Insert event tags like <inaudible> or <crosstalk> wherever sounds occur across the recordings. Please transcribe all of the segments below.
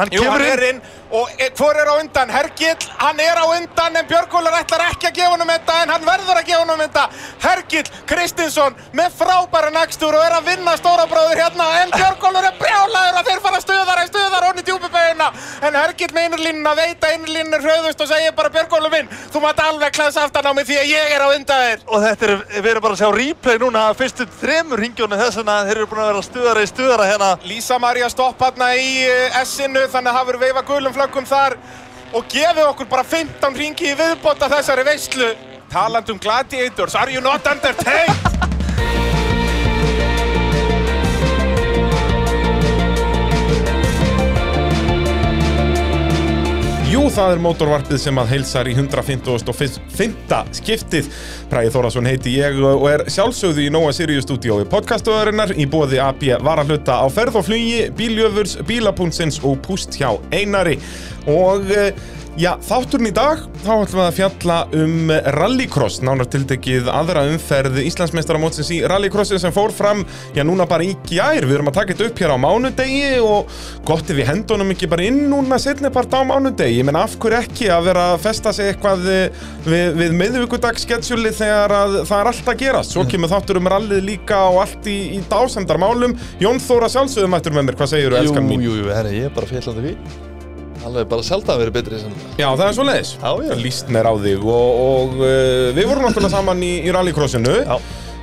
hann Jú, hann kemur er inn inn og e, hvor er á undan? Hergill, hann er á undan en Björgólar ætlar ekki að gefa honum þetta en hann verður að gefa honum þetta. Hergill Kristinsson með frábæra nægstur og er að vinna stóra bróður hérna en Björgólar er brjálaður að þeir fara stuðar en stuðar honni djúpubegina en Hergill með innurlínuna veit að innurlínan er hröðust og segir bara Björgólar minn, þú mátt alveg klæðs aftan á mig því að ég er á undan þér. og þetta er, við erum bara að sjá replay núna af fyrstu þremur ringjónu þess þannig að verður veifa gulum flöggum þar og gefið okkur bara 15 ringi í viðbót af þessari veislu. Taland um gladiators, are you not entertained? Jú, það er mótorvarpið sem að heilsar í 155. skiptið. Bræði Þórasson heiti ég og er sjálfsögðu í Nóa Sirius stúdiói podcastöðarinnar í bóði AB varahluta á ferð og flugi, bíljöfurs, bílapunnsins og púst hjá Einari. Og eh, já, þátturinn í dag, þá ætlum við að fjalla um rallycross, nánar tiltekið aðra umferð Íslandsmeistaramótsins í rallycrossi sem fór fram, já núna bara í gjær. Við erum að taka þetta upp hér á mánudegi og gott ef við hendunum ekki bara inn núna setni part á mánudegi. Ég menn af hverju ekki að vera að festa sig eitthvað eh, við, við miðvíkudagssketsjúli þegar að það er allt að gerast. Svo kemur þáttur um rallið líka og allt í, í dásendarmálum. Jón Þóra sjálfsögum mættur með mér, hvað segir þú, elskan mín? Jú, jú, herri, Alveg bara sjálf það verið betri sem... Já, það er svo leiðis. Já, já. Lýst mér á þig og, og uh, við vorum náttúrulega saman í, í rallycrossinu. Já.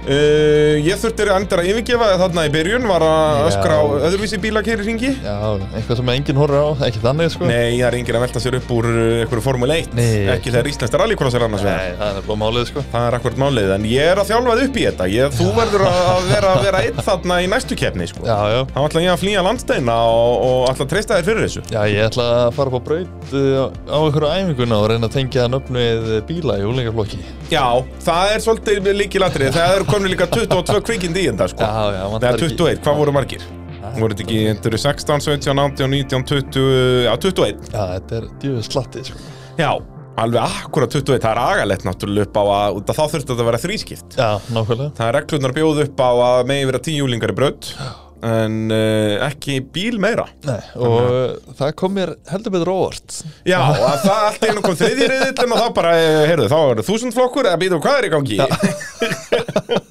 Uh, ég þurfti að endur að yfirgefa þig þarna í byrjun, var að öskra á öðruvísi bílakeri ringi. Já, eitthvað sem enginn horfir á, ekki þannig, sko. Nei, það er enginn að velta sér upp úr uh, einhverju Formule 1. Nei. Ekki þegar íslenskt rallycross er annars vegar. Nei, það er bara málið, sko. Það er akkurat málið, en ég er að þjálfað upp í þetta. Ég, þú verður að vera, vera einn þarna í næstu keppni, sko. Já, já. Þá ætla ég að flýja landsteina og, og ætla að treysta þér fyrir þessu. Já, ég ætla að fara upp á braut uh, á einhverju æfinguna er komin líka 22 kvikindi í þetta, sko. Já, já, vantar Nei, 21, hvað voru margir? Voru þetta ekki, þetta eru 16, 17, 18, 19, 20, já, 21. Já, þetta er djöfus slatti, sko. Já, alveg akkurat 21, það er agalegt náttúrulega upp á að, út af þá þurfti þetta að vera þrískipt. Já, nákvæmlega. Það er reglurnar bjóð upp á að megi vera tíu júlingar í braut, en uh, ekki bíl meira. Nei, og uh, það kom mér heldur betur óvart. Já, að það allt í einu kom þriðji reyðillin og þá bara, eh, heyrðu, þá eru þúsundflokkur eða býtum hvað er í gangi? <laughs>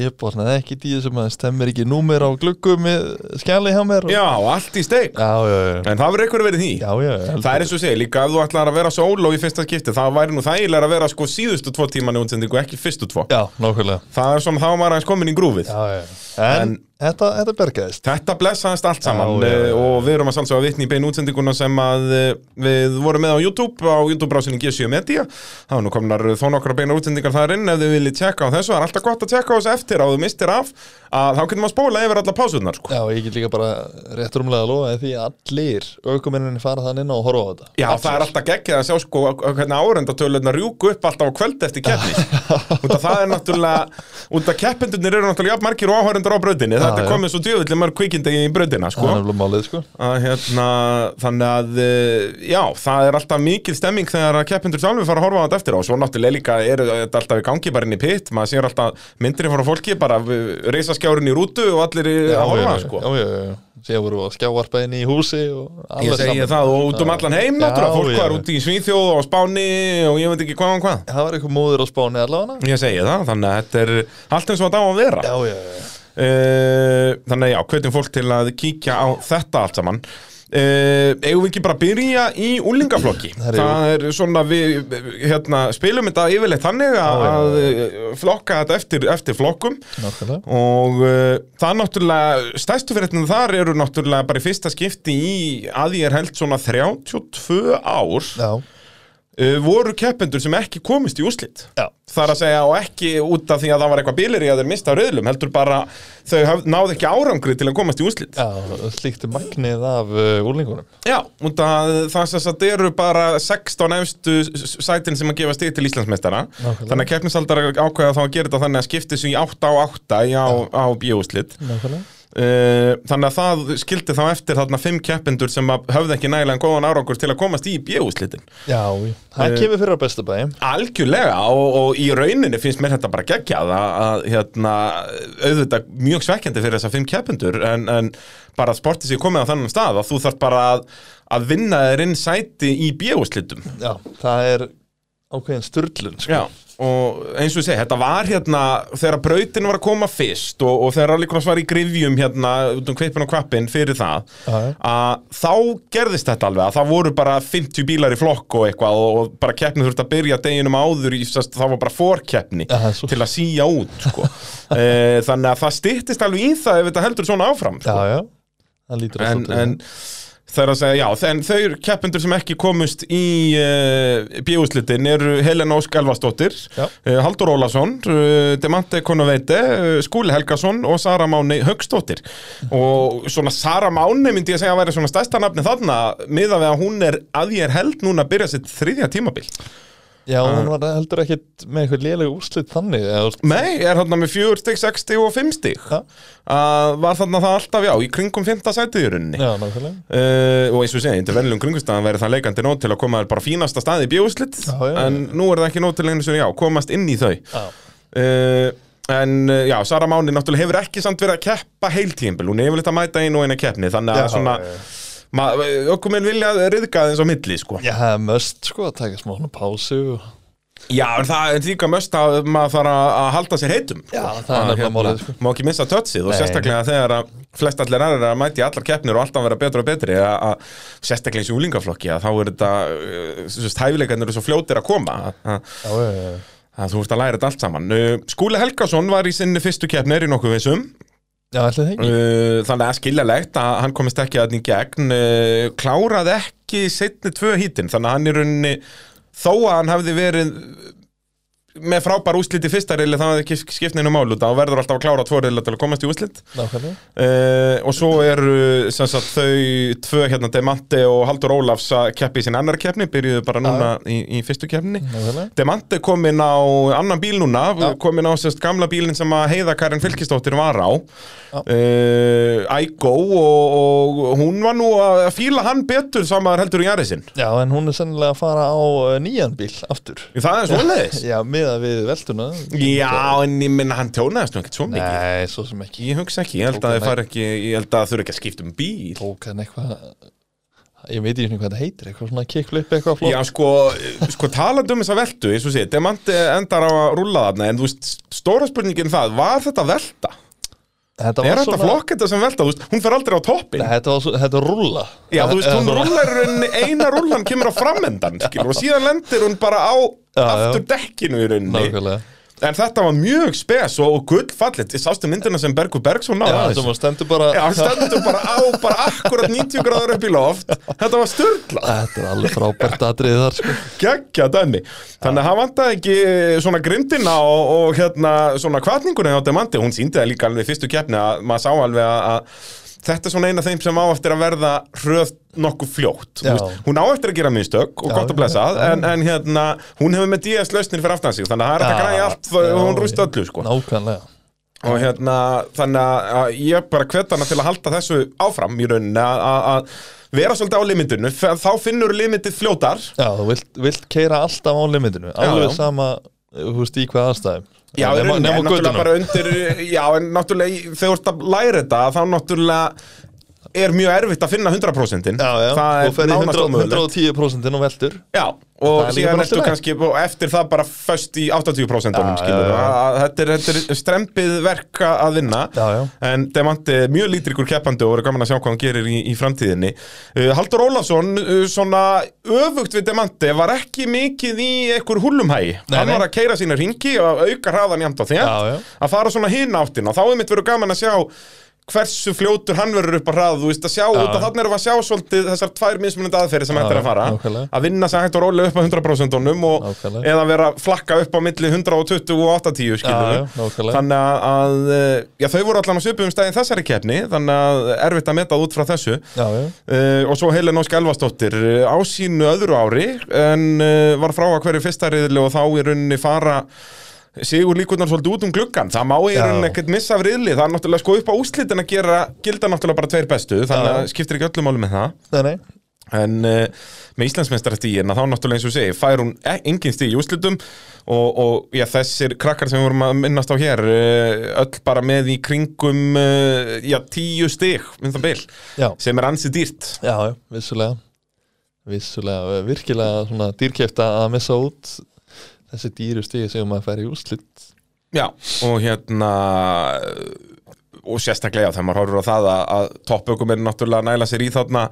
Ég bornaði ekki því sem að stemmir ekki númer á gluggum með skjali hjá mér. og- Já, allt í steik. En það verður eitthvað verið því. Já, já, Það er eins og segja, líka ef þú ætlar að vera sóló í fyrsta skipti, það væri nú þægilega að vera sko síðustu tvo tíman í útsendingu, ekki fyrstu tvo. Já, nákvæmlega. Það er svona, þá var aðeins komin í grúfið. Já. En, En- þetta, þetta bergaðist. Þetta blessaðist allt saman eh, og við erum að sjálfsögða vitni í bein útsendinguna sem að eh, við vorum með á YouTube, á YouTube-brásinni G7 Media. Var nú komnar þó nokkra beina útsendingar þar inn ef þið viljið tjekka á þessu. Það er alltaf gott að tjekka á þessu eftir á þú mistir af að þá getur maður spóla yfir alla pásunar, sko. Já, ég get líka bara rétt rúmlega að lofa því að allir aukumenninni fara þann inn og horfa á þetta. Já, það er alltaf geggjað að sjá sko hvernig árendatöluðna rjúku upp alltaf á kvöld eftir keppni <laughs> út af það er náttúrulega út af keppendunir eru náttúrulega jafn margir og áhörendar á brautinni þetta Já, er já. komið svo djöfulli mörg kvikindi í brautina sko málið, sko. að hérna þannig að eh, já, það er alltaf mikil stemming þegar að keppendur sjálfur fara að horfa á þetta eftir á svo náttúrulega líka er þetta alltaf í gangi bara inn í pitt maður sér alltaf myndir fólki bara reysaskjárin í rútu og allir í- að horfa já, sko já, já, já. Síðan voru skjávarpa inn í húsi og Ég segi það og út um allan heim Já, náttúrulega, fólk já. var út í Svíþjóð og Spáni og ég veit ekki hvað og hvað Það var eitthvað móður á spáni allavega. Ég segi það, þannig að þetta er allt eins og þetta á að vera Já, já, já. uh, Þannig að já, hvetjum fólk til að kíkja á þetta allt saman Uh, eigum við ekki bara byrja í úlingaflokki <clears throat> það er svona við hérna, spilum þetta yfirleitt þannig að, að eh, flokka þetta eftir, eftir flokkum. Nákvæmlega. og uh, það er náttúrulega stærstu fyrirtinu þar eru náttúrulega bara í fyrsta skipti í að ég er held svona 32 ár. Já, voru keppendur sem ekki komist í úslit já. þar að segja og ekki út af því að það var eitthvað bílir í að þeir mista rauðlum heldur bara þau náðu ekki árangri til að komast í úslit Já, slíkt er magnið af uh, úrlingunum. Já, út af það sem sagt eru bara 16 efstu sætin sem að gefa stig til Íslandsmeistara þannig að keppnisaldar ákveða þá að gera þetta þannig að skipti svo í 8 á 8 í á, á bíóúslit Nákvæmlega. Uh, þannig að það skildi þá eftir þarna fimm keppendur sem höfðu ekki nægilega góðan árangur til að komast í bjögúslitin Já, það Eh, kemur fyrir á bestu bæi. Algjörlega og, og í rauninni finnst mér þetta bara geggjað að, að hérna, auðvitað mjög svekkjandi fyrir þessa fimm keppendur en, en bara að sportið sér komið á þannig stað að þú þarf bara að, að vinna þér inn sæti í bjöguslitum Já, það er ákveðin styrlun sko. Já, og eins og ég segi, þetta var hérna þegar brautin var að koma fyrst og, og þegar allir var í grifjum hérna út um kvipin og kvappin fyrir það að þá gerðist þetta alveg að það voru bara 50 bílar í flokk og eitthvað og, og bara keppni þurfti að byrja deginum áður í, það var bara fórkeppni til að síja út sko. <laughs> e, þannig að það styttist alveg í það ef þetta heldur svona áfram sko. Já, já, en, en það er að segja, já, en þau keppendur sem ekki komust í uh, bjöguslitin eru Helena Ósk Elvastóttir uh, Haldur Ólason uh, Demante Konoveite, Skúli Helgason og Sara Máni Högstóttir og svona Sara Máni myndi ég að segja að væri svona stærsta nafni þarna miða við að hún er að ég er held núna að byrja sitt þriðja tímabil Já, hún var heldur ekkit með eitthvað lélega úrslit þannig Nei, er þarna með 4 stig, 6 stig og 5 stig Já. uh, var þarna það alltaf, já, í kringum 5. sætið í rauninni Já, nákvæmlega Uh, og eins og ég segi, undir vennilegum kringustæðan verður það leikandi nót til að koma bara fínasta staði í já. en nú er það ekki nót til einu sem já, komast inn í þau Já, uh, en uh, já, Sara Máni náttúrulega hefur ekki samt verið að keppa heiltíðinbil, hún hefur litið að mæta einu og eina keppni þannig að Já, svona já, okkur minn vilja riðga þeins á milli sko. Já, það er möst sko að taka smá svona pásu og... já, en það er líka möst að maður þarf að halda sér heitum Já, það er nefnilega málið, sko. má ekki missa tötsið og Nei. sérstaklega þegar að flest allir aðrir er að mæti allar keppnir og alltaf vera betur og betri að, að sérstaklega í sjúlingaflokki að þá er þetta uh, hæfileikarnir eru svo fljótir að koma að, þú ert að læra þetta allt saman Skúli Helgason var í sinni fyrstu keppnir í nokkuð vissum Já, uh, þannig að skiljalegt að hann komist ekki að í gegn. Uh, kláraði ekki setni tvö hítin þannig að hann í rauninni þó að hann hefði verið með frábær úslit í fyrsta reyli hefði ekki skipt neinu mál út og verður alltaf að klára tvo reyli til að komast í úslit uh, og svo eru sagt þau tvö hérna Demante og Haldur Ólafs að keppi í sinni annar keppni byrjuðu bara núna í, í fyrstu keppni. Demante kom inn á annan bíl núna Já. kom inn á sérst gamla bílinn sem að Heiða Karin Fylkisdóttir var á. Já. uh, Ægó og, og hún var nú að fíla hann betur samaður heldur í Jarisinn. Já, en hún er sennilega að fara á uh, nýjan bíl aftur. Það er Já, miða við veltuna? Já, en ég minna hann tjónaðist nú ekkert svo mikið. Nei, svo sem ekki. Ég hugsa ekki, ég held að hann þið fari ekki Ég held að það þurfi ekki að skipta um bíl. Tók hann eitthvað Ég veit ekki hvað það heitir, eitthvað svona kickflip eitthvað flott. Já, sko, sko talandi um þessa veltu, eins og sé, Demante endar á að rúlla þarna, en þú veist, stóra spurningin það, var þetta velta? Þetta Er þetta flokk þetta sem velta? Veist, hún fer aldrei á toppin. Nei, þetta þetta var rúlla Já, þú veist, hún svona- rúlar eina rúllan kemur á framendan, skilur, og síðan lendir hún bara á Já, aftur dekkinu í rauninni. Nákvæmlega En þetta var mjög spes og, og gullfallit. Ég sástu myndina sem Bergur Bergsson Já, náða þetta var stendur bara Já, stendur bara á, bara akkurat 90 gráður upp í loft. Þetta var störla. Þetta er alveg frábært atriðið þar sko geggja dæmi þannig að hann vantaði ekki svona grindina og, og hérna svona kvartninguna á Demandi, hún síndi það líka alveg fyrstu keppni að maður sá alveg að þetta er svona eina af þeim sem á eftir að verða hröð nokkuð fljótt. Veist, hún á eftir að gera mistök og Já, gott að blessa já, já. en, en hérna, hún hefur með DS lausnir fyrir aftan sig þannig að það er að græja allt og hún rúst öllu sko. Nákvæmlega. Og hérna, þannig að ég bara hvet hana til að halda þessu áfram í rauninni að vera svolítið á limitinu, þá finnur limitið fljótar. Já, þú vilt, vilt keira alltaf á limitinu. Alveg já. sama, þú veist, í hvað aðstæðum Já, nema, nema en náttúrulega bara undir Já, en náttúrulega þegar þú ert að læra þetta þá náttúrulega er mjög erfitt að finna 100% Já, já, Það þú ferði er nánast 100 ómögulegt. 110% og veltur. Já, og síðan bara ertu kannski og eftir það bara föst í 80% Já, skilur já, já. að- að Þetta er, þetta er strempið verk að vinna. Já, já. En Demante er mjög lítrikur keppandi og verður gaman að sjá hvað hann gerir í, í framtíðinni. Uh, Haldur Ólafsson, uh, svona öfugt við Demante, var ekki mikið í einhver húllumhægi Nei, Hann var að keira sína ringi og auka hraðan jæmt á þér Já, já. að fara svona hinn áttina. Þá er mitt verið gaman að sjá hversu fljótur hann verður upp á hrað þú veist að sjá, út af þannig erum við að sjá svolítið þessar tvær mismunandi aðferði sem hægt er að fara. nákvæmlega. að vinna sig hægt og rólega upp á 100% og Nákvæmlega. eða vera að flakka upp á milli 120 og 80 skilur þannig að, að eh, já, þau voru allan á svipum stæðin þessari keppni þannig að erfitt að meta út frá þessu. Já, Uh, og svo Helen Ósk Elvastóttir uh, á sínu öðru ári en uh, var frá að hverju fyrsta riðli og þá í rauninni fara sigur líkurnar svolítið út um gluggan það má Já. rauninni ekkert missa af riðli. Það er náttúrulega sko upp á úslitin að gera gilda náttúrulega bara tveir bestu. Þannig að skiptir ekki öllu máli með það. Nei, nei. En uh, með Íslandsmeistarattíðina þá náttúrulega eins og segi, fær hún e engin stíð í úslitum og, og já, þessir krakkar sem við vorum að minnast á hér uh, öll bara með í kringum uh, já, tíu stíg, minn það bil Já, sem er ansið dýrt. Já, já, vissulega. Vissulega, virkilega svona dýrkefta að missa út þessi dýru stíði sem maður fær í úrslit. Já, og hérna og sérstaklega þegar maður horfur á það að, að toppökum er náttúrulega að næla sér í þarna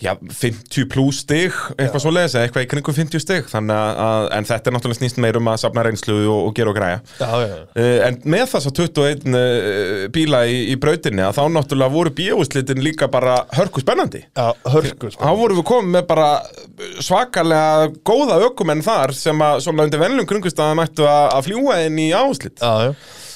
já, 50 pluss stig eitthvað svo leiðis, eitthvað í kringum 50 stig. Þannig að, en þetta er náttúrulega snýst meir um að safna reynslu og, og gera og græja. Já, já, Uh, en með þess að 21 uh, bíla í, í brautinni að þá náttúrulega voru bíóuslitin líka bara hörku spennandi. Já, hörku sko þá vorum við komið með bara svakalega góða ökumenn þar sem að svona undir venlum kringustæðan ættu að, að fljúa inn í áslit Já, já,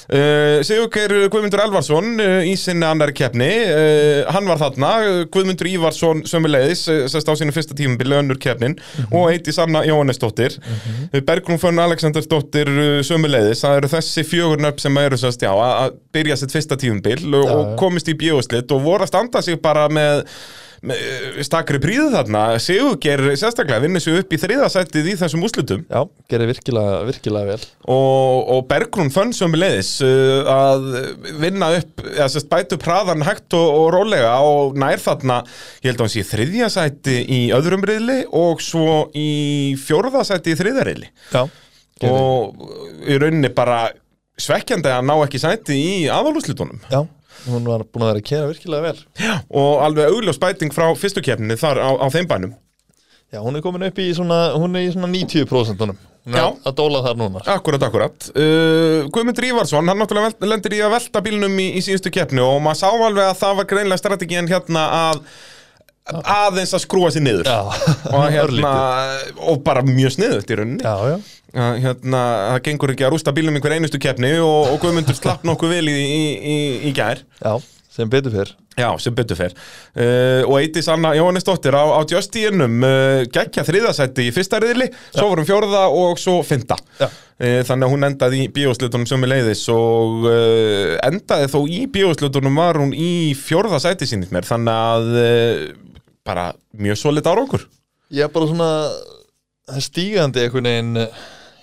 Uh, Sigurgeir Guðmundur Elvarsson uh, í sinni annari keppni. Uh, hann var þarna, Guðmundur Ívarsson sömuleiðis, uh, sest á sínu fyrsta tímubili önnur keppnin. Og Eiti Sanna Jóhannesdóttir. Mm -hmm. Bergrún Fönn Alexandersdóttir uh, sömuleiðis, það eru þessi fjögur nöfn sem eru sest, já, að byrja sitt fyrsta og, Já, og já. komist í bjóðslit og voru að standa sig bara með stakri príðu þarna. Sigurgeir sérstaklega vinnur sig upp í þriðasættið í þessum úslitum já, gerir virkilega, virkilega vel. Og, og Bergrún fönn sömuleiðis uh, að vinna upp eða sérst bæta upp hraðan hægt og, og rólega og nær þarna. Ég held að hann sé þriðja sæti í öðrum riðli og svo í fjórða sæti í þriðja riðli. Já, gerir, og í rauninni bara svekkjandi að ná ekki sæti í aðalúslitunum já, hún var búin að vera að kera virkilega vel og alveg augljós bæting frá fyrstu keppninni þar á, á þeim bænum Já, hún er komin upp í svona, hún er í svona 90% honum. Hún er Já. að dóla þar núna Akkurat, akkurat uh, Guðmundur Ívarsson, hann náttúrulega vel- lendir í að velta bílnum í, í síðustu keppni og maður sá alveg að það var greinlega strategíin hérna að aðeins að skrúa sér niður. Og, hérna, og bara mjög sniðut í rauninni. Já, já, hérna, það gengur ekki að rústa bílnum í hver einustu keppni og, og Guðmundur slapp nokkuð vel í, í, í, í gær. Já, sem betur fyrr Já, sem betur fer. Uh, Og Eiti Sanna Jóhannesdóttir á, á Justinum uh, Gekkja þriðasætti í fyrsta riðli Svo vorum fjórða og svo fynda uh, Þannig að hún endaði í bíóslutunum sömu leiðis Og uh, endaði þó í bíóslutunum Var hún í fjórða sætti sínit mér Þannig að uh, Bara mjög svo lit ára okkur. Ég er bara svona stígandi einhvern veginn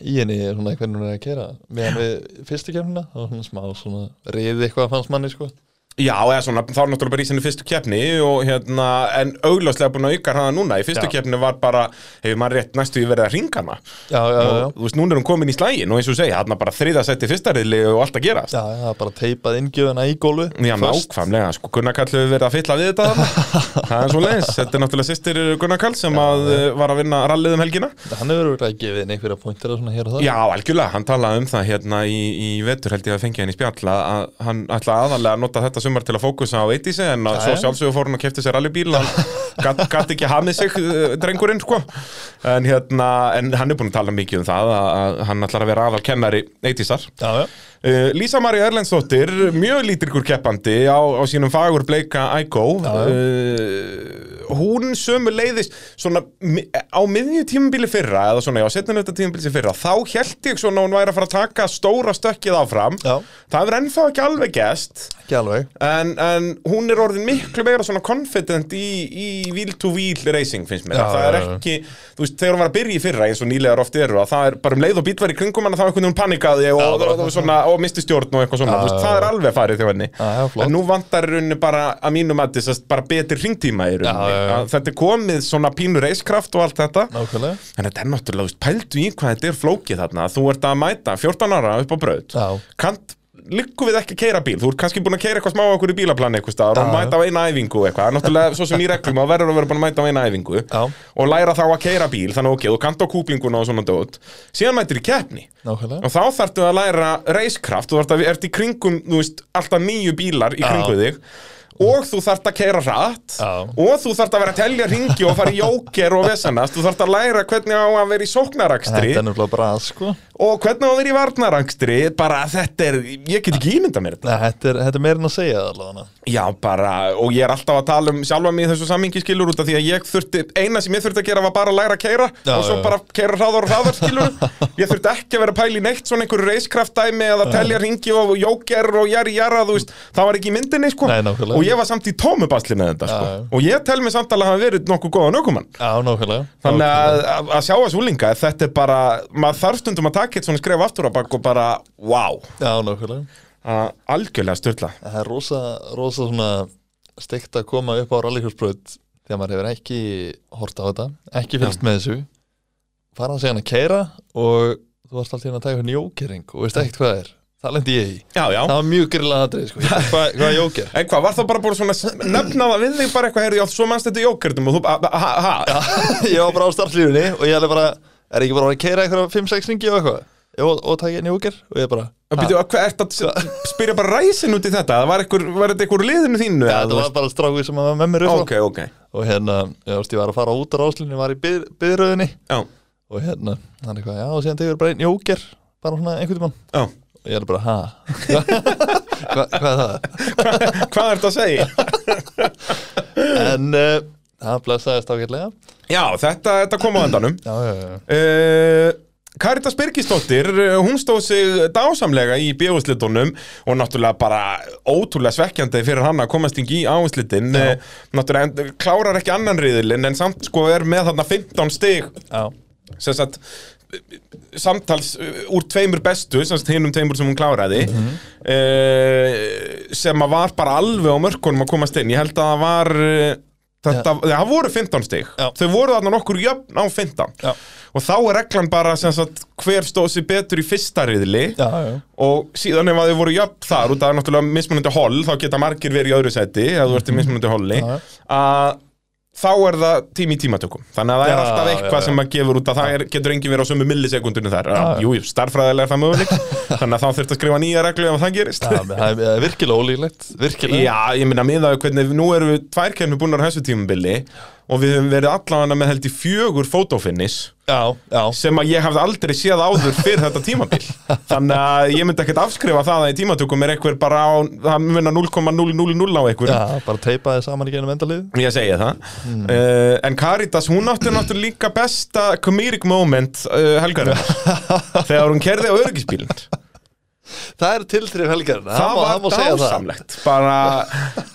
í henni svona hvernig hún er að kera meðan við fyrstu kemna og svona smá svona riði eitthvað fannst manni sko Já, eða svona, þá er náttúrulega bara í sinni fyrstu keppni og hérna, en augljóslega búin að aukar hana núna, í fyrstu Já. keppni var bara hefur maður rétt næstu í verið að ringana Já, já, já, og þú veist, núna er hún komin í slægin og eins og segja, hann bara þriða seti fyrsta riðli og allt að gerast. Já, já, það er bara teipað inngjöfuna í gólfu Já, nákvæmlega, sko, Gunnar Kall hefur verið að fylla við þetta. <laughs> Það er svo leiðis, þetta er náttúrulega sýstir Gunnar Kall sem að var að vinna rallið um helgina. Hann að Já, í, í að í að að að sumar til að fókusa á Eitisi en að Já, svo já. sjálfsögur fór hann að kefti sér rallybíl hann gat, gat ekki hafið sig uh, drengurinn sko. En, hérna, en hann er búin að tala mikið um það að, að hann ætlar að vera aðal kennari Eitisar Já, já, Uh, Lísa María Erlendsdóttir, mjög lítilgur keppandi á, á sínum fagur bleika Ægó uh, hún sömu leiðis svona á miðju tímabili fyrra eða svona já, setna þetta tímabili sem fyrra þá held ég svona hún væri að fara að taka stóra stökkið áfram. Já, það hefur ennþá ekki alveg gest ekki alveg. En, en hún er orðin miklu meira svona confident í, í wheel-to-wheel racing finnst mér, Já, það er ekki þú veist, þegar hún var að byrja í fyrra eins og nýlegar oft eru að það er bara um leið og var í kringum hann þá einhvern veginn panikaði og, og, og, svona, og misti stjórn og eitthvað svona, já, það er alveg farið þjó henni. Já, já, en nú vantar rauninni bara að mínum að þess bara betri ringtíma í rauninni. Að þetta er komið svona pínu reiskraft og allt þetta. Nákvæmlega. En þetta er náttúrulega, pældu í hvað þetta er flókið þarna, þú ert að mæta 14 ára upp á braut. Já, kant liggur við ekki að keira bíl. Þú ert kannski búin að keira eitthvað smá okkur í bílaplan eitthvað staðar og mæta á eina æfingu eitthvað. Náttúrulega svo sem í reglum að verður að vera búin að mæta á eina æfingu og læra þá að keira bíl þannig ok, þú kant á kúplinguna og svona dót. Síðan mætir í keppni. Og þá þarftu að læra reiskraft þú ert, í kringum, þú veist, alltaf nýju bílar í Já. kringu þig og þú þarft að keira Já. og þú þarft að vera að telja ringi og fara í jóker og vesenast þú þarft að læra hvernig á að vera í sóknarakstri Þetta er nefnilega bara að sko. Og hvernig á að vera í varnarakstri bara þetta er, ég get ekki ímynda mér þetta. Nei, þetta er, er meira en að segja allavega Já, bara, og ég er alltaf að tala um sjálfa mig þessu sammingi skilur út af því að ég þurfti, eina sem ég þurfti að gera var bara að læra að keira Já, og svo já, bara keira hraðar og hraðar skilur <laughs> ég þurfti ekki að vera í neitt svona einhverju reiskraftdæmi eða og ég var samt í tómubasli með þetta sko. Og ég tel mig samt alveg að hafa verið nokkuð góðan nákvæmlega. Þannig að, að, að sjá þessu úlinga, þetta er bara, maður þarf stundum að taka eitt svona skref aftur á bak og bara, wow, að algjörlega styrla. Það er rosa, rosa svona steikt að koma upp á rallykursbröð þegar maður hefur ekki hort á þetta, ekki fylgst með þessu. Fara að segja hann að keira og þú varst alltaf að taka hérna jókering og veist ekkert hvað er það lendi ég í Já, já. það var mjög grillað aðrið sko. Ég- hvað, hvað er jóker? En hvað, var það bara búin svona að nefna það við þig bara eitthvað, heyrðu, já, svo mannst þetta jókertum og þú ha, ha, <laughs> ég var bara á startlífunni og ég alveg bara er ekki bara að keira eitthvað 5-6 ringi og eitthvað Jó, og taka einn jóker og ég bara og byrju, hvað ert að spyrja bara ræsin út í þetta? Það var, einhver, var þetta einhver liðinu þínu? Já, það var bara stráku sem var með mér upp á. Ok, ok, og hérna, ég, veist, ég var að fara út á ráslunni var í byð, byðröðinni já, og hérna, hann eitthvað, já, og síðan tegur bara einn jóker bara svona einhvern tímann já. Ég er bara, ha? Hva, hvað er það? Hvað ert að segja? En uh, það blessaðist ágætlega Já, þetta, þetta kom á endanum. Já, já, já Uh, Karitas Birgisdóttir, uh, hún stóð sig dásamlega í bjóðslitunum og náttúrulega bara ótrúlega svekkjandi fyrir hann að komast yngi í áherslitin Já. uh, náttúrulega klárar ekki annan riðilinn en samt sko er með þarna 15 stig Já, sagt uh, samtals uh, úr tveimur bestu hinum tveimur sem hún kláraði uh, sem að var bara alveg á mörkunum að komast inn. Ég held að það var uh, þetta, það voru 15 stig. Já. þau voru þarna nokkur jöfn á 15 já, og þá er reglan bara sagt hver stóð sér betur í fyrsta riðli og síðan ef að þau voru jöfn þar út af náttúrulega mismunandi holl þá geta margir verið í öðru seti ef þú ert í mismunandi já. að þá er það tími tímatökum. Þannig að það er Já, alltaf eitthvað já. sem að gefur út að það er, getur engin verið á sömu millisekundinu þar. Já. jú, starffræðilega er það möguleik <laughs> þannig að þá þurft að skrifa nýja reglu ef það gerist. Það er- virkilega ólíklegt Virkilega. Já, ég minna miðaðu hvernig, nú erum við tvær kemur búin á þessu tímubili og við höfum verið allavega með held í fjögur fotofinnis sem að ég hafði aldrei séð áður fyrir þetta tímabil. <laughs> Þannig að ég myndi ekkert afskrifa það að í tímatökum er einhver bara á það munna 0,000 á einhver já, bara teipaði saman í genum endalið. Ég segi það. Uh, en Caritas hún átti náttúrulega líka besta comedic moment uh, helgarinn <laughs> þegar hún kerði á öryggisbílinn Það er tiltrif helgarinn það var dásamlegt bara,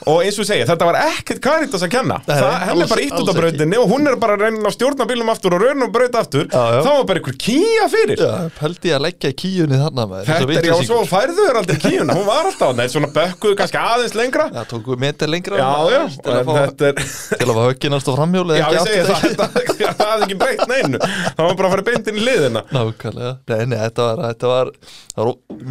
og eins og segi, þetta var ekkert Caritas að kenna. Nei, það, henni er bara ítt út á brautinni og hún er bara að reyna að stjórna bílum aftur og reyna að brauta aftur. Já, já. þá var bara einhver kýja fyrir. Já, pældi ég að leggja kíunni þarna með Þetta er já, svo færðu þér aldrei kíuna, hún var alltaf þarna, svona bökkuðu kannski aðeins lengra. Já, tóku meter lengra Já, já, til að fá, þetta er til að fá högginast á framhjóli Já, ég segi það, <laughs> það hafði ekki breytt neinu. Það var bara að fara beint inn í liðina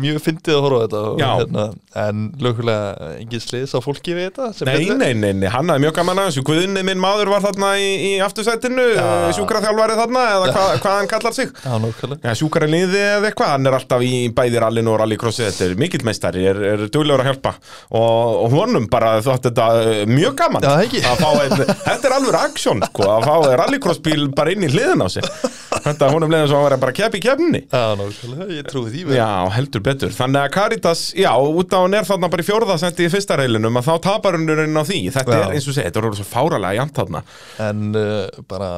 Mjög fyndið að horfa á þetta og, hérna, en lögulega engin sliðs á fólki við þetta Nei, nei, nei, nei, hann hafði mjög gaman að þessu Guðni minn maður var þarna í, í aftursætinu Já. Sjúkraþjálfari þarna, eða hva, hvað hann kallar sig. Já, nákvæmlega. Já, sjúkara liði eða eitthvað, hann er alltaf í bæði rallinu og rallycrossi, þetta er mikill meistari, er, er duglegur að hjálpa. Og, og honum bara þótt þetta uh, mjög gaman Já, að fá einn, <laughs> þetta er alveg aksjón sko, að fá rallycrossbíl bara inn í hliðin á sig þetta honum leiðin svo að vera bara kepp í keppni Já, heldur betur, þannig að Caritas, já, út á hún er þarna bara í fjórðasendi í fyrsta reilinum að þá tapar hún á því, þetta Já. er eins og segja, þetta er svo fáralega jant þarna. En uh, bara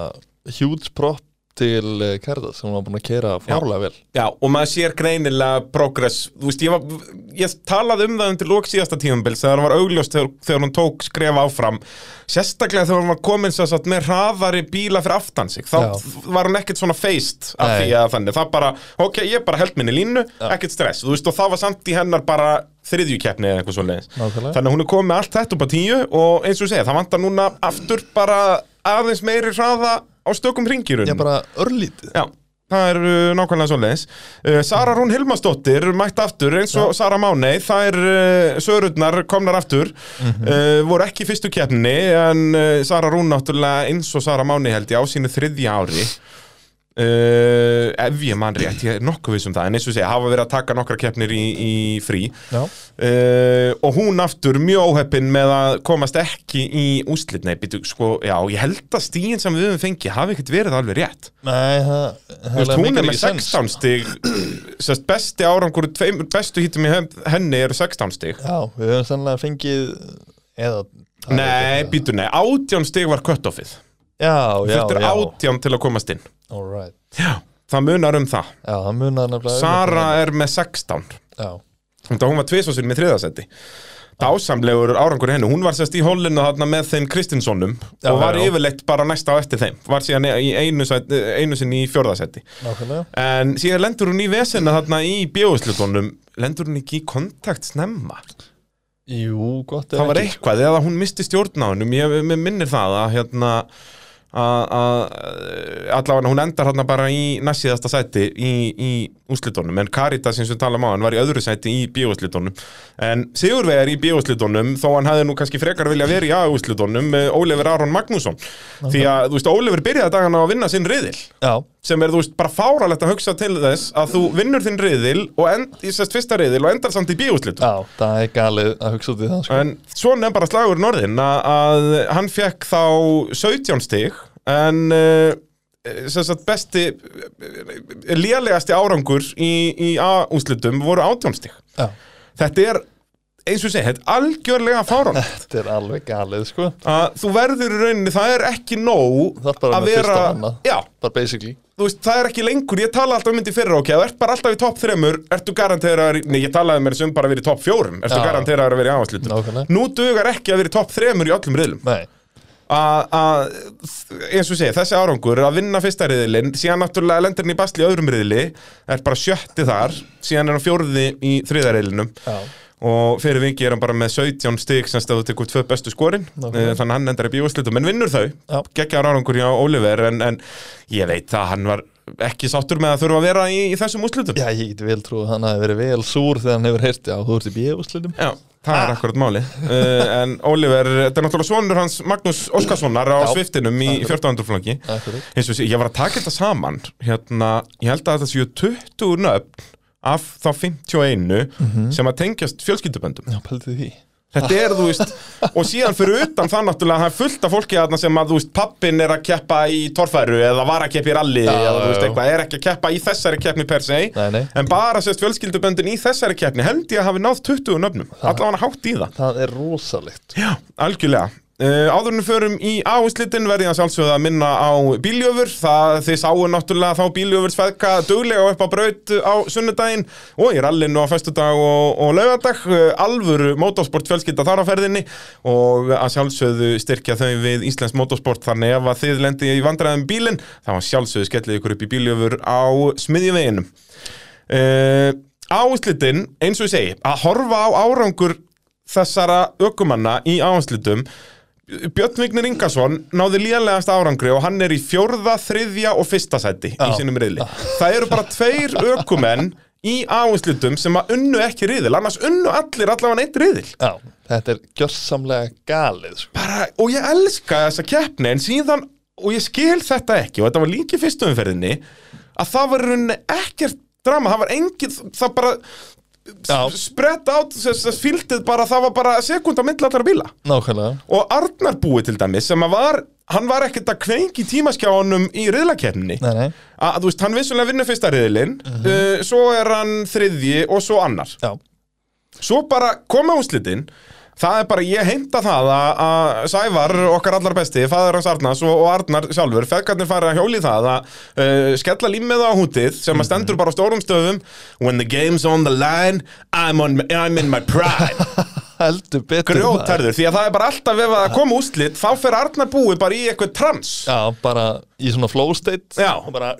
huge prop til uh, Kærdas sem var búin að kera fárlega vel. Já, og maður sér greinilega progress, þú veist, ég, var, ég talaði um það undir lók síðasta tímabils þegar það var augljóst þegar, þegar hún tók skref áfram. Sérstaklega þegar hún var komin sér satt með hraðari bíla fyrir aftan sig, þá Já. var hún ekkert svona feist af Nei. því að þannig, það bara, ok, ég bara held minni línu, ekkert stress, þú veist, og það var samt í hennar bara þriðjukeppni eða eitthvað svo Nákvæmlega. þannig að hún er komið allt þetta upp á tíu og eins og segja, það vantar núna aftur bara aðeins meiri hraða á stökum ringirun Ég bara örlítið. Já, það er uh, nákvæmlega svoleiðis. Uh, Sara Rún Hilmarsdóttir mætt aftur eins og Sara Mánei það er uh, sörurnar komnar aftur. Uh, voru ekki fyrstu keppni en uh, Sara Rún náttúrulega eins og Sara Mánei held ég á sínu þriðja ári Uh, ef ég man rétt, ég er nokkuð viss um það en eins og segja, hafa verið að taka nokkra keppnir í, í frí. Já, uh, og hún aftur mjög óheppin með að komast ekki í úslit nei, býtu, sko, já, ég held að stíðin sem við höfum fengið hafi ekkert verið alveg rétt. Nei, það Þú veist, hún er með 16 stig. Sest, besti árangur, tveim, bestu hítum í hen- henni eru 16 stig. Já, við höfum sannlega fengið eða Nei, býtu, nei, 18 stig var cut-offið. Já, já, Þetta er já. 18 til að komast inn Alright Já, það munar um það. Já, það munar um Sara þetta. er með 16 Já, Þetta hún var tvisvarsinn með þriðasetti dásamlegur árangur í hennu hún var sérst í hólinu þarna með þeim Kristinssonum og var já, yfirleitt bara næsta á eftir þeim. Var síðan í einu, einu sinni í Nákvæmlega. En síðan lendur hún í vesena þarna í bjóðslutunum lendur hún ekki í kontakt snemma? Jú, gott það var eitthvað, eða hún misti stjórn á hennum ég minnir það að hérna að að- allavega hún endar hérna bara í næstíðasta sæti í, í úslitunum, en Caritas sem við talum á hann var í öðru sæti í bíóslitunum en Sigurvegar í bíóslitunum þó hann hefði nú kannski frekar vilja verið í A-úslitunum Ólefur Aron Magnússon. Því að, þú veist, Ólefur byrjaði dagana að vinna sinn riðil. Já, sem er, þú veist, bara fáralegt að hugsa til þess að þú vinnur þinn riðil og end, í sérst fyrsta riðil og endar samt í bíóslitum. Já, það er galið að hugsa út í það sko. En svona er bara slagur norðin að, að hann fekk þá 17 stig en uh, sem sagt besti uh, lélegasti árangur í, í A-úslitum voru 18 stig. Já, þetta er eins og segja, þetta er algjörlega fáránlegt þetta er alveg galið sko að þú verður í rauninni, það er ekki nóg Það er bara að með fyrsta vera, og annað. já, Bara basically þú veist, það er ekki lengur, ég tala alltaf um myndi fyrra ok, þú ert bara alltaf í topp þremur, ertu garanteraður, í- nei, ég talaði mér sem bara að vera í topp fjórum, ertu Já. garanteraður að vera í áherslutum. Nákvæmlega. Nú dugar ekki að vera í topp þremur í öllum riðlum. Nei, Að, að, eins og segja, þessi árangur að vinna fyrsta riðlinn, síðan náttúrulega lendir hann í basli í öðrum riðli, er bara sjötti þar, síðan er hann fjórði í þriða riðlinum já, og fyrir vingi er hann bara með 17 stig sem stöðu tekur tvö bestu skorin Nákvæmlega. þannig að hann endar í bíóslutum, en vinnur þau Já. geggjar árangur hjá Oliver en, en ég veit að hann var ekki sáttur með að þurfa að vera í, í þessum úslutum já, ég get vel trú að hann hafi verið vel súr þegar hann hefur heyrt Já, þú ert í bíðúslitum Já, það er akkurat máli uh, En Oliver, þetta er náttúrulega svonur hans Magnús Óskarssonar á Já. sviftinum í Akkurat. 14. flokki Akkurat eins og sé, ég var að taka þetta saman hérna, ég held að þetta séu 20 nöfn af þá 51 sem að tengjast fjölskylduböndum. Já, pældi því. Þetta er, þú veist, <laughs> og síðan fyrir utan það náttúrulega, það er fullt af fólki þarna sem að, þú veist, pappin er að keppa í torfæru eða var að keppa í ralli Já, eða, þú veist, eitthvað, er ekki að keppa í þessari keppni per se Nei, nei. en bara sérst fjölskylduböndin í þessari keppni held ég að hafi náð 20 nöfnum, allavega hátt í það. Það er rosalegt. Já, algjörlega Uh, áður en við förum í áherslitin verði ég að sjálfsögða að minna á bíljöfur. Það þið sáu náttúrulega þá bíljöfur sveðka duglega upp á braut á sunnudaginn og í rallinu á föstudag og, og laugardag. Uh, alvöru motorsport fjölskylda þar á ferðinni og að sjálfsögðu styrkja þau við Íslands motorsport. Þannig ef að þið lendi í vandræðum bílinn þá sjálfsögðu skellið ykkur upp í bíljöfur á smiðjuveginum. Uh, áherslitin eins og ég segi að horfa á árangur þessara ökumanna í áherslutum Björn Vignir Ingarsson náði lélegast árangri og hann er í fjórða, þriðja og fyrsta sæti í sínum riðli. Það eru bara tveir ökumenn í áherslutum sem að unnu ekki riðil, annars unnu allir allavega eitt riðil. Já, þetta er gjörsamlega galið sko. Bara, og ég elska þessa keppni en síðan, og ég skil þetta ekki og þetta var líki fyrstu umferðinni að það var rauninni ekkert drama, það var engin, það bara Spretta át, fíldið bara, það var bara sekund á milli allara bíla. Nákvæmlega. Og Arnar búi til dæmis sem að var, hann var ekkert að kveiki tímaskjáunum í nei að þú veist, hann vissulega vinnur fyrsta riðlinn uh, svo er hann þriðji og svo annar. Já, svo bara koma úslitin það er bara, ég heimta það að, að Sævar, okkar allar besti, faður hans Arnars og, og Arnar sjálfur, feðgarnir fara að hjóli það að uh, skella límið á hútið sem að stendur bara á stórum stöðum. When the game's on the line, I'm, on, I'm in my prime. <laughs> Heldur betur maður. grjótarður, því að það er bara alltaf ef að koma úslit, þá fer Arnar búi bara í eitthvað trans. Já, bara í svona flow state Já. Og bara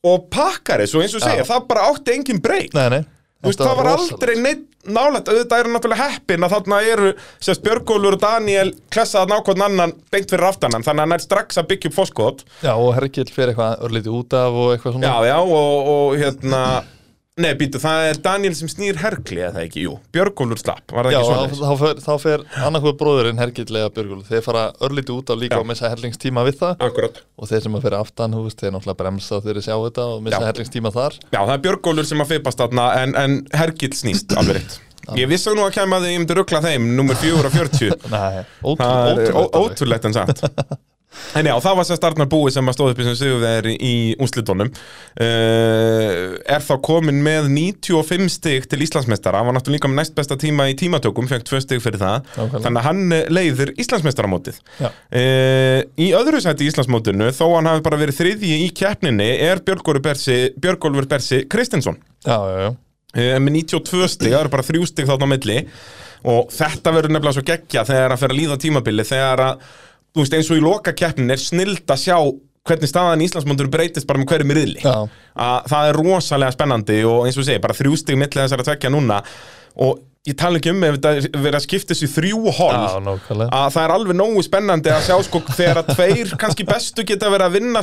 og pakkar þessu, eins og segja, það bara átti engin breyk Nei, nei Þú veist, það var rosalegt. aldrei neitt nálægt, auðvitað eru náttúrulega heppin að þarna eru, sérst, Björgólfur og Daniel klessaða nákvæmd annan beint fyrir aftanan, þannig að hann er strax að byggja upp foskot. Já, og Hergill fyrir eitthvað örlítið út af og eitthvað svona Já, já, og, og hérna, nei, býtu, það er Daniel sem snýr herkli, eða ekki, jú, Björgólfur slapp, var það Já, ekki þá, svona? þá fer, þá fer annarkvæð bróðurinn Hergill eða Björgul Þeir fara örlítið út af líka Já. og missa hellingstíma við það Akkurat. Og þeir sem að fyrir aftan, þú veist, þeir náttúrulega bremsa þeir sjá þetta og missa Já. hellingstíma þar Já, það er Björgólfur sem að fipast þarna, en, en herkill snýst alveg rétt. Ég vissi nú að kemja að ég myndi ruggla þeim, nummer 4 og 40. <laughs> Nei, ótrúlegt en samt <laughs> En já, það var sem startnar búi sem að stóð upp í sem sigurveri í únslitunum uh, Er þá komin með 95 stig til Íslandsmeistara. Hann var náttúrulega líka með næst besta tíma í tímatökum Fekk 2 stig fyrir það. Nákvæmlega. Þannig að hann eh, leiðir Íslandsmeistaramótið. Uh, Í öðru sæti í Íslandsmótinu Þó hann hafi bara verið þriðji í keppninni Er Björgólfur Bersi, Kristinsson. Já, já, já. Uh, með 92 stig, það eru bara þrjú stig þarna á milli. Og þetta verður nefnilega svo geggja þegar að fyrir að líða tímabili þegar að, þú veist, eins og í loka keppnin er snild að sjá hvernig staðan í Íslandsmónduru breytist bara með hverju riðli. Að það er rosalega spennandi og eins og segi, bara þrjústig milli þessar að tvekja núna og ég tala ekki um ef þetta verið að skipta þessu þrjú nákvæmlega. Að það er alveg nógu spennandi að sjá sko þegar að tveir kannski bestu geta verið að vinna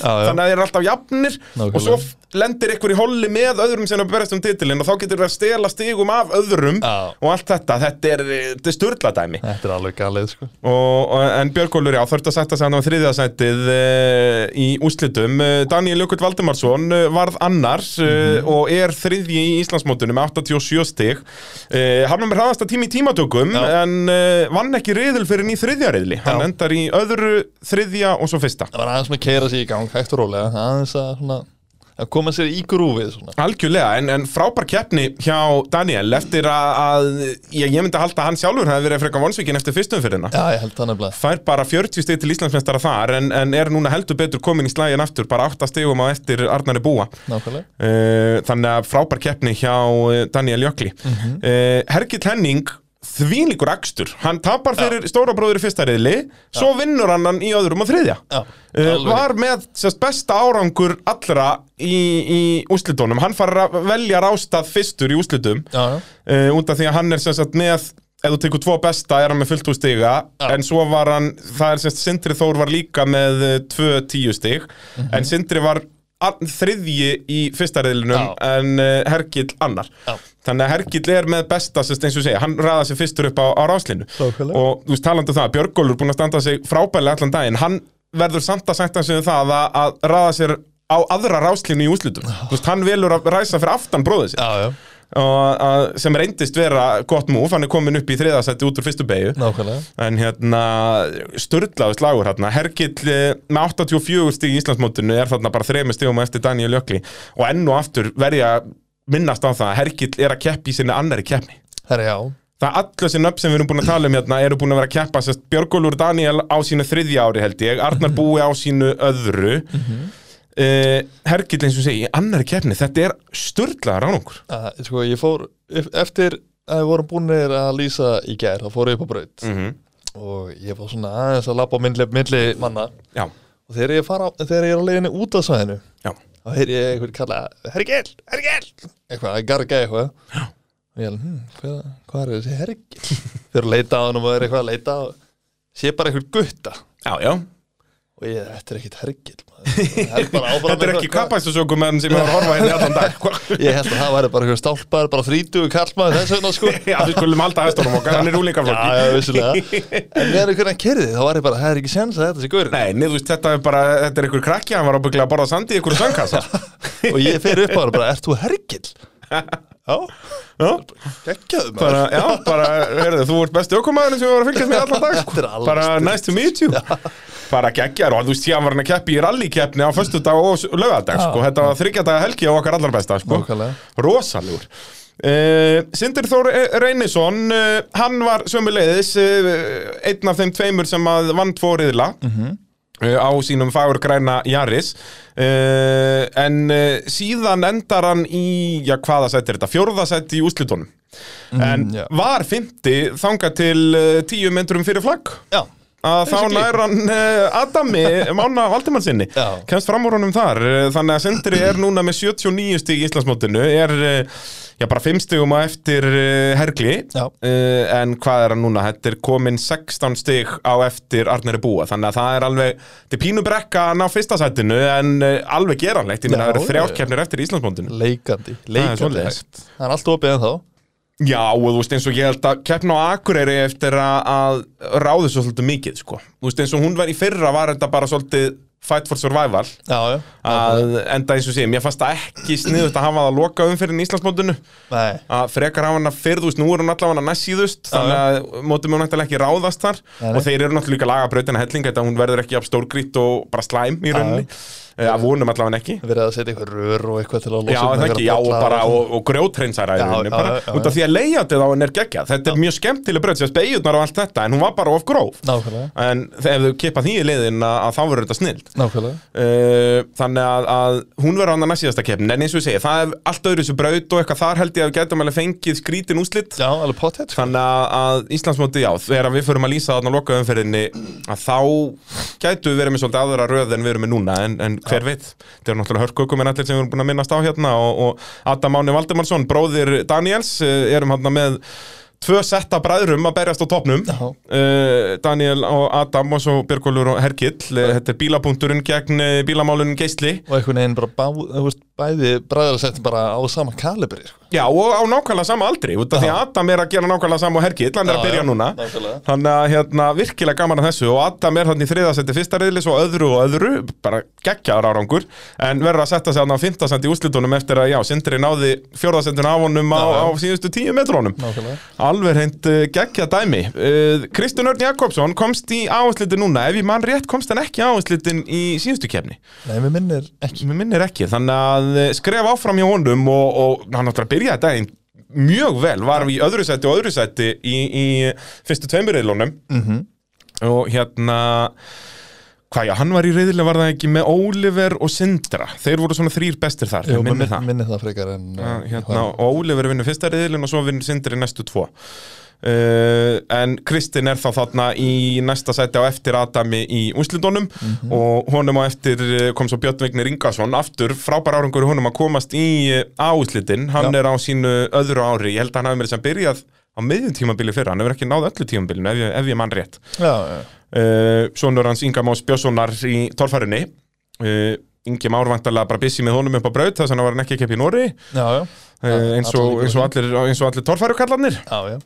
Já, já. þannig að þeir eru alltaf jafnir. Nákvæmlega. og svo lendir ykkur í holli með öðrum sem er að berjast um titilinn og þá getur við að stela stigum af öðrum Já. og allt þetta, þetta er, er sturladæmi. Þetta er alveg galið sko. Og, en Björgólfur, já, þurfti að setja sig hann á þriðjasætið uh, í úslitum uh, Daniel Jökull Valdimarsson uh, varð annars uh, og er þriðji í Íslandsmótinu með 87 stig uh, hann var með hraðasta tími í tímatökum Já. en uh, vann ekki riðil fyrir ný þriðja riðli hann Já. endar í öðru, þriðja og svo fyrsta Það var aðeins með keira sig í gang, hægt og rólega aðeins að, svona, að koma sér í grúfið svona. Algjörlega, en, en frábær keppni hjá Daniel eftir að, að ég, ég myndi að halda að hann sjálfur hefði verið frekar vonsvíkin eftir fyrstum fyrir hérna Já, ég held það nefnilega. Fær bara 40 stig til Íslandsmeistara þar en, en er núna heldur betur komin í slægin aftur bara 8 stigum á eftir Arnari Búa. Nákvæmlega. Uh, þannig að frábær keppni hjá uh, Daniel Jökli. Mm Mhm. Hergill Henning þvílíkur akstur, hann tapar fyrir stóra bróður í fyrsta reyðli, svo vinnur hann í öðrum og þriðja. Já, Uh, var með sérst, besta árangur allra í, í úslitunum hann far að velja rástað fyrstur í úslitum uh, út af því að hann er sagt með ef þú tekur tvo besta er hann með fullt úr stiga. Já. en svo var hann, það er sagt Sindri Þór var líka með uh, tvö tíu stig. Mhm. en Sindri var þriðji í fyrsta reyðlinum Já. en uh, Hergill annar. Já. þannig að Hergill er með besta sem sagt, eins og segja, hann ræða sig fyrstur upp á, á ráslinu Nákvæmlega. og þú veist talandi um það, Björgólfur búin að standa sig frábælega allan daginn, hann verður samt að sætta sig um það að, að ræða sér á aðra ráslinu í úslutum þú veist, hann velur að ræsa fyrir aftan bróðið sér sem reyndist vera gott múf, hann er komin upp í þriðasætti út úr fyrstu beigju en hérna, sturlaðu slagur hérna, Hergill eh, með 84 stig í Íslandsmótinu er þarna bara þremi stigum á eftir Daniel Jökli. Og enn og aftur verði að minnast á það að Hergill er að keppi í sinni annari keppni. Það er allir þessi nöfn sem við erum búin að tala um hérna eru búin að vera að keppa, sérst, Björgólfur Daniel á sínu þriðja ári held ég, Arnar Búi á sínu öðru mm Hergill eins og segi, í annari keppni, þetta er sturlaðar ánungur að, Sko, ég fór ef- Eftir að við vorum búinir að lýsa í gær þá fór ég upp á braut. Mm og ég fór svona aðeins að milli, milli manna. Já, og þegar ég, fara, þegar ég er á leiðinni út af svæðinu já, þá heyr ég einhvern kalla Hergil, Hergil eitthvað, að garga eitthvað. Og ég held, hm, hvað, hvað er þessi Hergil þegar að leita á hann og maður er eitthvað að leita sé bara einhvern gutta. Já, já. og ég, þetta er ekkit Hergil Þetta er ekki en sem var að horfa hérna í allan dag Hva? <laughs> ég held að það væri bara stálpaður bara þrítugu kallmaður þess vegna sko. <laughs> Já, við skulum halda hestunum okkar, hann er Já, úlingaflokki já, vissulega. En þegar einhvern veginn kerði, þá ég bara, það er ekki sens að þetta sé gaurinn. Nei, veist, þetta er bara, þetta er einhver krakki, hann var ábygglega að borða sandi í einhverju söngkassa <laughs> Og ég fer upp á það bara, ert þú Hergil? Geggjaðu maður. Bara, já, bara, heyrðu, þú ert besti ökumæðurinn sem við varum að fylgjast með allan dag sko. Bara nice to meet you. Bara geggjar og þú veist, ég var hann að keppi í rallykeppni á föstudag og lögadag, sko. Þetta var þryggjadaga helgi á okkar allar besta, sko. Rosalegur. Uh, Sindur Þór Reynisson uh, hann var sömuleiðis uh, einn af þeim tveimur sem að vann tvo riðla. Uh, á sínum fagur græna Jaris uh, en uh, síðan endar hann í, já hvaða sætti er þetta, fjórða sætti í úslitunum en já. var fymti þangað til uh, tíu myndrum fyrir flagg? Já, að þá nær hann Adami <laughs> Mána Valdimansinni Já. kemst fram úr honum þar þannig að Sindri er núna með 79 stig í Íslandsmótinu er já bara 5 stigum á eftir uh, Hergli. Uh, en hvað er hann núna? Þetta er komin 16 stig á eftir Arnari Búa þannig að það er alveg, þetta er pínu brekka að ná fyrsta sætinu en uh, alveg geranlegt ég meina það eru já. þrjárkeppnir eftir Íslandsmótinu leikandi, leikandi hægt Það er allt opið en þá Já, og þú veist eins og ég held að keppna á Akureyri eftir að, að ráðu svo svolítið mikið, sko. Þú veist eins og hún var í fyrra var þetta bara svolítið fight for survival. Já, já. Að enda eins og sé, mér fannst það ekki sniðust að hafa það að loka um fyrir Íslandsmótinu. Að frekar hafa hann að veist, nú er hún allavega næst síðust, þannig að mótum hún náttúrulega ekki ráðast þar. Nei. og þeir eru náttúrulega líka laga brautina helling, þetta hún verður ekki af stórgrýtt og bara slæm í rauninni Já, vonum allavega ekki. Verið að setja eitthvað rör og eitthvað til að losa Já, um ekki, já, og bara, og og, já, út af því að leiðatið á henni er geggjað, þetta er mjög skemmtileg bröð, sérst beigurnar og allt þetta, en hún var bara of gróf, Nákvæmlega, en ef þau kipa því í liðin að, að þá verður þetta snild. nákvæmlega. Uh, þannig að, að hún verður annað næst síðasta keppnin, en eins og ég segi, það er allt öðru þessu braut og eitthvað þar held ég að við getum alveg fengið skrítin úslit, Já, alveg pottet sko. þannig að, að Hver veit? Þetta er náttúrulega hörkukum en allir sem við erum búin að minnast á hérna og, og Adam Máni Valdimarsson bróðir Daniels, uh, erum hérna með tvö setta bræðrum að berjast á topnum uh, Daniel og Adam og svo Björgólfur og Hergill. Uh, þetta er bílapunkturinn gegn bílamálunum Geisli. Og einhvern veginn bara bá, þú veist, bæði bræðarsett bara á sama kalibri sko. Já, og á nákvæmlega sama aldri út af því að Adam er að gera nákvæmlega sama og Hergill hann er að byrja núna. Nákvæmlega. Þannig að hérna, virkilega gaman að þessu og Adam er þannig í þriðasendi fyrsta reyðlis og öðru og öðru, bara geggjaður árangur en verður að setja sig hann á fymtasendi í úslitunum eftir að, já, Sindri náði fjórðasendin af honum á, Já, já. á síðustu tíu metrónum Nákvæmlega. Alveg hreint uh, geggja dæmi. Uh, Kristján Örn Jakobsson komst í áherslitin núna ef ég mann rétt komst hann ekki áherslitin í síðustu kefni Nei, mér minnir ekki. Mér minnir ekki, þannig að uh, skref áfram hjá honum og, og hann áttur að byrja daginn mjög vel, var í öðru sæti og öðru sæti í, í fyrstu tveimurreilunum Mhm. og hérna hvað já, hann var í reyðilega var það ekki með Oliver og Sindra? Þeir voru svona þrýr bestir þar, Jú, minni minnir það. minni það frekar en Já, uh, hérna, og Oliver vinnur fyrsta reyðilin og svo vinnur Sindri næstu tvo Uh, en Kristinn er þá þarna í næsta sæti á eftir Adami í úslitunum Mhm. og honum á eftir eh, kom svo Björn Vignir Ingarsson aftur frábær árangur honum að komast í eh, á úslitin, hann Já. er á sínu öðru ári, ég held að hann hafi með þess að byrjað á miðjum tímabili fyrra, hann hefur ekki náð öllu tímabilinu ef ef ég mann rétt. Uh, Sónur hans Inga Más Björnssonar í torfærinni uh, Ingi Már vantarlega bara bissi með honum upp á braut þess að hann var ekki að keppa í Nóri eins, og, eins, og allir, allir torfærukallarnir Já, já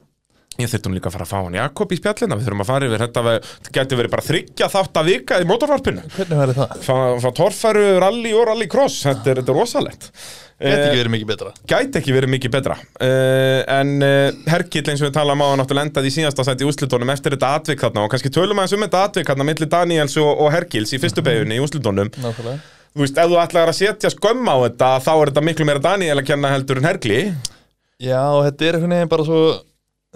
Ég þurftum líka að fara að fá hann Jakob í spjallina. Við þurfum að fara yfir þetta geti verið bara þryggja þátt að vika í mótorvarpinu Hvernig væri það? Fá, fá torfæru, rally og rally cross. Þetta er, þetta er rosalegt. Gæti Eh, ekki verið mikið betra. Gæti ekki verið mikið betra. Uh, En uh, Hergill eins og við talaðum á hann Náttúrulega endaði í síðasta sæti í úslitónum Eftir þetta atvik þarna Og kannski tölum aðeins um þetta atvik þarna Milli Daniels og, og Hergills í fyrstu beginni í Nákvæmlega. Þú veist, ef þú ætlaðir að setja skömm á þetta Þá er þetta miklu meira Daniel að kenna heldur en Hergli Já, og þetta er einhvern veginn bara svo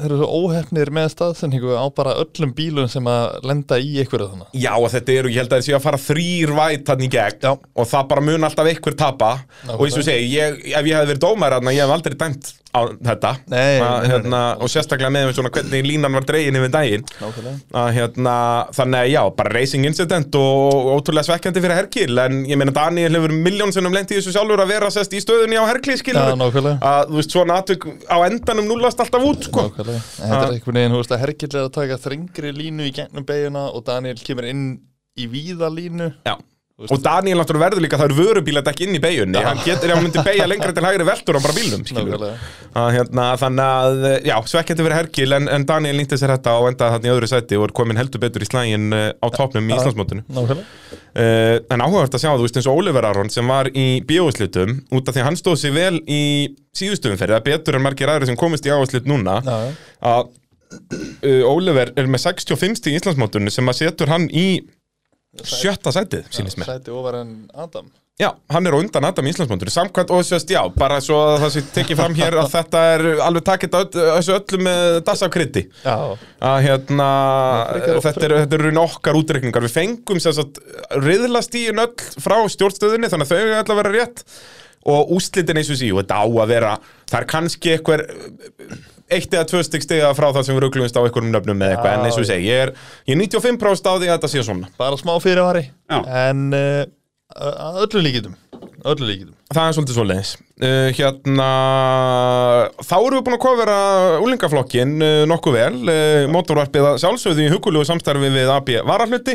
Þeir eru svo óhefnir með staðsendingu á bara öllum bílum sem að lenda í einhverju þannig Já, og þetta eru, ég held að það séu að fara þrýr væt hann í gegn Já. og það bara mun alltaf einhver tapa. Og eins og segi, ég, ef ég hefði verið dómar þarna, ég hef aldrei dæmt á þetta. Nei, að, nei, nei, hérna, og sérstaklega með svona hvernig línan var dregin yfir daginn. Að, hérna, þannig að já, bara racing incident og, ótrúlega svekkjandi fyrir Herkil en ég meina Daniel hefur miljón sinnum lent í þessu sjálfur að vera sest í stöðunni á Herkli skilur nákvæmlega. Að þú veist svona atvik á endanum núlast alltaf út sko. Þetta er einhvern veginn, þú veist að Hergill er að taka þrengri línu í gegnum beiguna og Daniel kemur inn í víða línu. Já. Og Daniel náttúrulega verður líka, það eru vörubíla ekki inn í beigunni, hann getur, ef hann myndi beigja lengra til hægri veltur á bara bílnum, skilur hérna, þannig að, já, svekkjandi fyrir Hergil en, en Daniel nýtti sér þetta og endaði þarna í öðru sæti og er komin heldur betur í slægin uh, á topnum í Íslandsmótinu. Nákvæmlega. Uh, en áhugavert að sjá, þú veist eins og Oliver Aron sem var í bíóslitum út af því að hann stóð sér vel í síðustum fyrir, það er betur en margir aðri sem komist í áherslit núna að uh, Oliver er með 65 stig í Íslandsmótinu sem að setur hann í sjötta sætið, sínist mér. Sæti ofar en Adam. Já, hann er undan Adam í Íslandsmónduru Samkvæmt og sérst, já, bara svo að það sé tekið fram hér að <laughs> þetta er alveg takit öll, þessu öllu með das af krytti Já. Að hérna, þetta er, þetta er raun okkar útreikningar. Við fengum sem sagt riðlastíin öll frá stjórnstöðinni þannig að þau er alltaf að vera rétt. Og úslitin eins og sí og þetta á að vera, það er kannski eitthvað eitt eða tvö stygg stiga frá það sem við ruglumst á einhverjum nöfnum með eitthvað. En eins og ég segi, ég er, ég er 95% á því að þetta sé svona. Bara smá fyrirvari. En uh, að öllu líkitum Öllu líkitum Það er svolítið svoleiðis. Uh, Hérna Þá erum við búin að kofera úlingaflokkin uh, nokkuð vel. Uh, Mótorvarpið að sjálfsögðu í hugulegu samstarfi við AB Varahluti.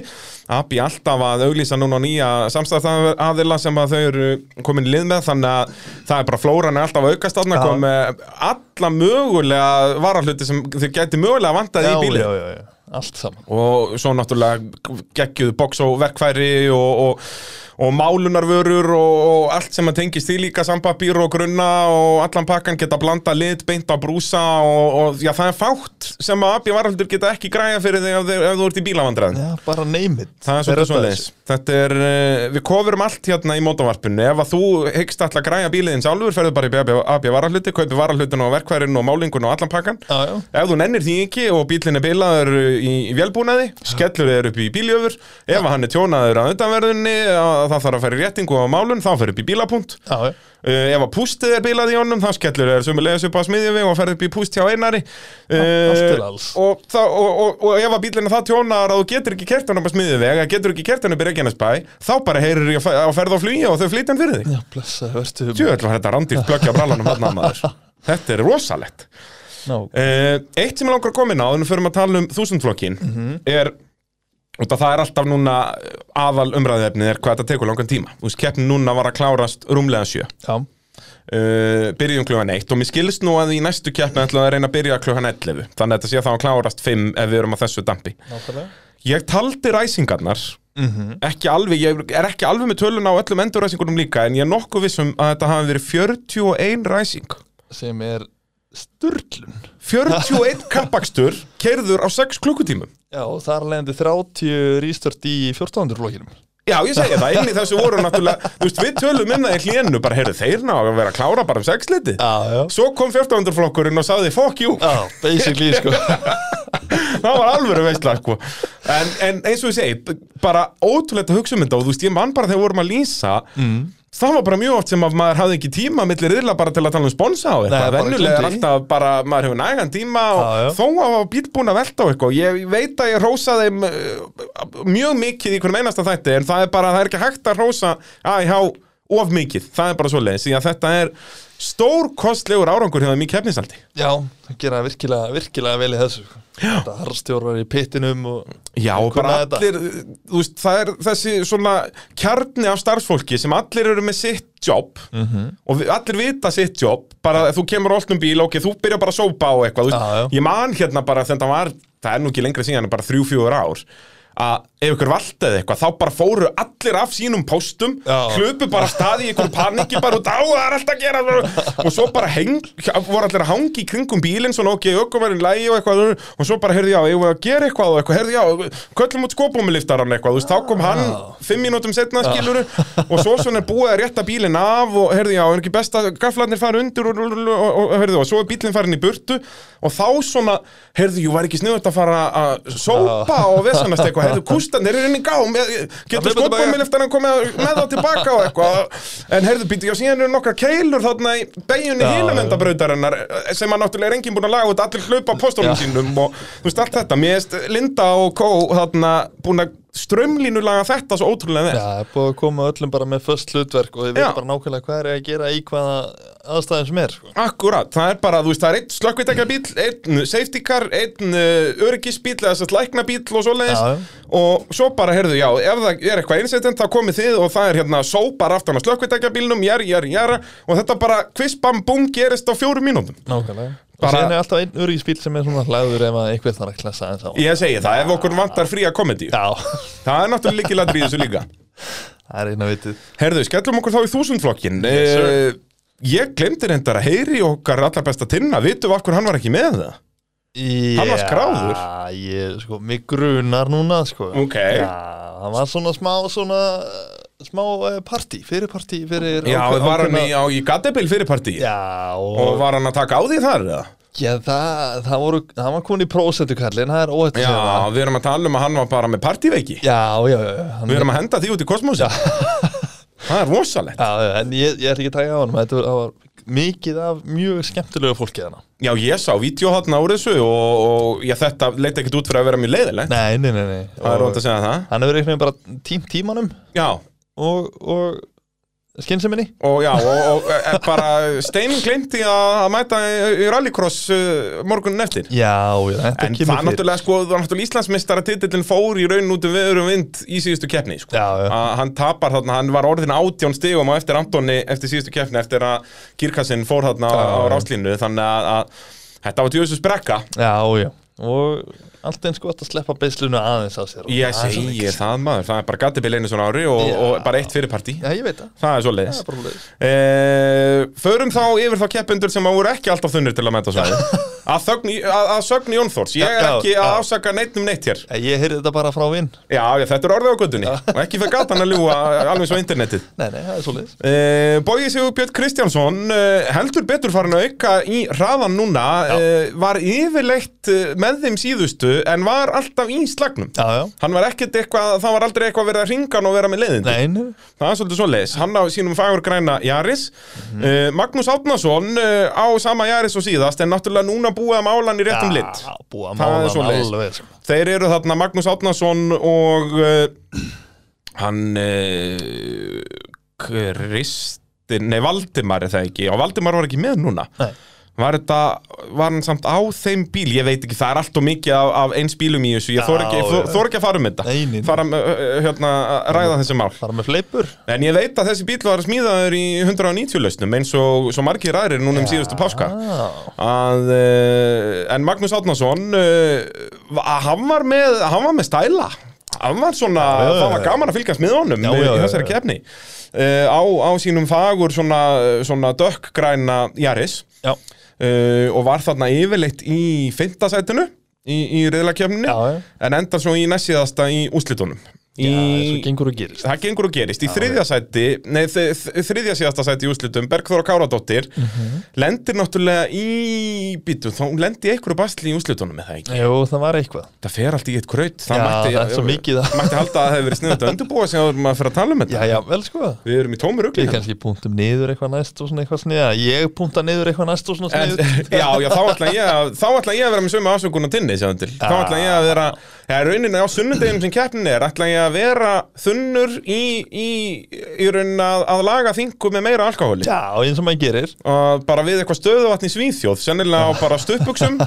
AB alltaf að auglýsa núna nýja samstarfsaðila sem að þau eru komin í lið með þannig að það er bara flóran er alltaf að aukast þarna. Já. kom með alla mögulega varahluti sem þau geti mögulega vantaði í bílið já, já, já. Allt saman. Og svo náttúrulega geggjuð box og verkfæri og, og, og málunarvörur og, og allt sem að tengist því líka sambapír og grunna og allan pakkan geta blanda lit beint á brúsa og, og já, það er fátt sem að AB varaldur geta ekki græja fyrir þig ef, ef þú ert í bílavandræðin Já, bara name it Það er svolítið þessu. Þetta er, uh, við kofurum allt hérna í mótavarpinu. Ef að þú hyggst alltaf græja bíliðin sjálfur, ferðu bara í AB, AB varahluti, kaupi varahlutin og verkværin og málingun og allan pakkan. Já, já, Ef þú nennir því ekki og bílinn er bilaður í, í vélbúnaði, skellur þér upp í bíljöfur. Ef að hann er tjónaður undanverðinni, að það þarf að í réttingu á málun, þá fer upp í bílapunkt. Uh, ef að pústið er bilað í honum, þá skellur þér sömulegis upp á smiðjum og ferð upp í púst hjá einari. alls. Og, þá, og, og, og ef að bílinn er það tjónar að þú getur ekki kert hann upp á smiðjuveg, eða getur ekki kert hann upp í Reykjanesbæ, þá bara heyrir ég að ferð á flugi og þau flytja hann fyrir þig. Já, blessa, var <laughs> þetta er rosalegt. Ná, Uh, eitt sem ég langar að koma inn á, þannig fyrir að tala um þúsundflokkin, er, og það er alltaf núna aðal umræðefnið er hvað þetta tekur langan tíma. Þú veist, keppnin núna var að klárast rúmlega sjö. Uh, byrjum klukkan 1 og mér skilst nú að í næstu keppni ætla að reyna að byrja klukkan 11 þannig að þetta sé að klárast 5 ef við erum á þessu dampi nákvæmlega ég taldi ræsingarnar Mhm. ekki alveg, ég er ekki alveg með töluna á öllum endurræsingunum líka en ég er nokkuð vissum að þetta hafi verið 41 ræsing Sem er sturlun. 41 <laughs> kappakstur keirður á 6 klukkutímum. Já, þar leðandi 30 rístört í 1400 flokkinum. Já, ég segi það, inn í þessu voru náttúrulega Þú veist, við tölum inn það í hlénu bara, heyrðu, þeir ná að vera að klára bara um 6 liti. Já, já. Svo kom 1400 flokkurinn og sagði, fuck you. Já, basically, sko. <laughs> Það var alveg veistla sko. en, en eins og ég segi bara ótrúlegt að hugsa um þetta og þú veist ég mann bara þegar vorum að lýsa mm. Það var bara mjög oft sem að maður hafði ekki tíma millir yðla bara til að tala um sponsa á eitthvað. Bara venjulega er alltaf bara maður hefur nægan tíma og Já, já. þó að bíl búin að velta á eitthvað. Ég veit að ég rósa þeim uh, mjög mikið í hvernig einasta þætti en það er bara, það er ekki hægt að rósa að já, of mikið, það er bara svo leiðis þetta er stórkostlegur árangur þeim í keppnisaldi Já, það gera virkilega, virkilega vel í þessu sko. Þetta harstjórar í pittinum og Já, og bara þetta. allir, veist, það er þessi svona kjarni af starfsfólki sem allir eru með sitt jobb Mhm. og við, allir vita sitt jobb, bara þú kemur á alltum bíl, ok, þú byrjar bara að sópa á eitthvað, Já, já. ég man hérna bara það var, það er nú ekki lengra síðan, bara þrjú, fjögur ár, að ef ykkur valdaði eitthvað, þá bara fóru allir af sínum póstum, Já. hlupu bara staði í ykkur paniki, bara út á, það er alltaf að gera. Og svo bara heng, voru allir að hangi í kringum bílinn, svona ok, ökkumverðin lægi og eitthvað, og svo bara, heyrði já, eigum við að gera eitthvað og eitthvað, heyrði já, köllum út skopumiliftaran eitthvað, þú veist, þá kom hann fimm mínútum setna, skiluru, og svo svona er búið að rétta bílinn af og heyrði já, er ekki best að gaflarnir fara undir og, og, heyrði, og svo er bílinn farin í burtu. Og þá svona, heyrði, jú, að að heyrði, kústan, þeir eru inn í gá, með, getur bara- skopumiliftaran komið með þá tilbaka og eitthvað, en heyrðu, býtu, já, síðan eru nokkra keilur þarna í beginni Já, hínumendabrautarinnar sem að náttúrulega er enginn búin að laga út allir hlaupa á postólum Já. sínum og þú veist allt þetta, mér veist Linda og Kó þarna búin að strömlínulaga þetta svo ótrúlega vel. Já, það er búið að koma öllum bara með föst hlutverk og þið veit bara nákvæmlega hvað er að gera í hvaða aðstæðum sem er sko. Akkurat, það er bara, þú veist, það er einn slökkvitækjabíl, einn safety car, einn uh, öryggisbíl eða þess að læknabíl og svoleiðis. Já, já. og svo bara, heyrðu, já, ef það er eitthvað einsettent þá komið þið og það er hérna sópar aftan á slökkvitækjabílnum, jæri, jæri, jæra og þetta bara, kviss, bam, bum, gerist á fjórum mínútum. Nákvæmlega. Og Bara- síðan er alltaf einn öryggisbíl sem er svona hlæður ef að einhver þarf að klessa eins á Ég segi það, ef okkur vantar fría komedi Já, Það er náttúrulega líkilættur í þessu líka það er eina vitið Herðu, skellum okkur þá í þúsundflokkin Yes, sir. Eh, Ég glemdi reyndar að heyri okkar allar besta tinna Vitum við okkur hann var ekki með það? Hann var skráður? Ég, sko, mig grunar núna, sko Ok. Já, hann var svona smá, svona smá uh, partí, fyrir partí fyrir Já, ákveð- var hann í, ákveðna- á, í Gadebil fyrir partí Já, og, Og var hann að taka á því þar? eða? Já, það, það voru, hann var komin í prósentukallin, það er óhætt að Já, segja það. við erum að tala um að hann var bara með partíveiki Já, já, já, já hann, Við erum að henda því út í kosmosi <laughs> Það er rosalegt. Já, já, en ég, ég ætla ekki að taka á hann Þetta var, mikið af mjög skemmtilegu fólki þarna. Já, ég sá vídeo hann úr þessu og, og ég, þetta leit ekkert út fyrir að vera mjög leiðilegt Nei, nei, nei, nei. Það er rónt að segja það. Hann hefur einhvern veginn bara tím tímanum. Já, og, og skynnseminni og já, og, og e, bara Steinin glemti að, mæta í, rallycross uh, morgunin eftir Já, já, þetta En kemur það er náttúrulega, sko, það er náttúrulega Íslandsmeistara titillin fór í raun út um veðurum vind í síðustu keppni, sko. Að hann tapar þarna, hann var orðin átjón stigum á eftir Antoni eftir síðustu keppni eftir að Kirkassin fór þarna á, Já, á já. ráslínu, þannig að, að þetta var tjóðsins brekka. Já, já Og allt eins gott að sleppa beislunu aðeins að sér Ég það segi það maður, það er bara gattibil einu svona ári og, Já. og bara eitt fyrirparti Já, ég veit það, Það er svo það leiðis er bara leiðis Eh, förum þá yfir þá keppendur sem að voru ekki alltaf þunnir til að mæta svæði <laughs> að, þögn, að, að sögn Jón Þórs ég er Já, ekki já. að ásaka neitt um neitt hér. Ég heyrði þetta bara frá vinn já, já, þetta er orðið á göttunni og ekki fyrir gatan að ljúa alveg svo internetið. <laughs> Nei, nei, það er svo leiðis uh, Bói Sigur Björn Kristjánsson uh, heldur betur farin að auka í hraðan núna uh, var yfirleitt uh, með þeim síðustu en var alltaf í slagnum. Já, já, hann var ekkert eitthvað, það var aldrei eitthvað verið að ringa hann og vera með leiðindi. Nei, Það er svolítið svo leiðis, hann á sínum fagur græna Jaris. Uh, Magnús Átnason uh, á sama Jaris og síðast en náttúrulega núna búið að mála hann í réttum lit. Það er svoleiðis. alveg sko. Þeir eru þarna Magnús Átnason og uh, hann Kristinn, nei Valdimar er það ekki. Og Valdimar var ekki með núna. Nei. Var þetta, var hann samt á þeim bíl, ég veit ekki, það er allt og mikið af, af eins bílum í þessu, ég þor ekki, þor ekki að fara um þetta. Nei. fara með, hérna, að ræða þessi mál. Bara með fleipur En ég veit að þessi bíl var smíðaður í 190 lausnum eins og svo margir aðrir núna um síðustu páska. Að, En Magnús Átnason hann var með hann var með stæla. Hann var svona, já, það var gaman að fylgjast með honum Já, í þessari kefni á, á sínum fagur svona, svona dökkgræna Jaris já, uh, og var þarna yfirleitt í fintasætinu í, í já. en endar svo í næstíðasta í úslitunum Já, eins og í, gengur og gerist Það gengur og gerist. Í þriðja sæti, nei, þriðja síðasta sæti í úrslitum, Bergþóra Káradóttir, Mhm. lendir náttúrulega í, býtu, þá hún lendi í einhverju basli í úrslitunum, eða ekki? Jú, það var eitthvað Það fer allt í eitt kraut. Já, það er svo mikið að- Mætti halda að það hefur verið sniðut að undirbúa sig áður en maður fyrir að tala um þetta. Já, já, vel sko Við erum í tómi rugli. Við kannski punktum niður eitthvað næst og svona eitthvað sniða Ég punkta <laughs> niður eitthvað næst og svona En, sniður já, já, þá ætla ég að, þá ætla ég að vera með sömu ásökun á tinni, sjáum til. Þá ætla ég að vera, já, rauninni á sunnudeginum sem keppnin er, ætla ég að vera þunnur í, í, í rauninni að, að laga þingu með meira alkohóli. Já, eins og maður gerir og bara við eitthvað stöðuvatn í Svíþjóð sennilega á bara stuttbuxum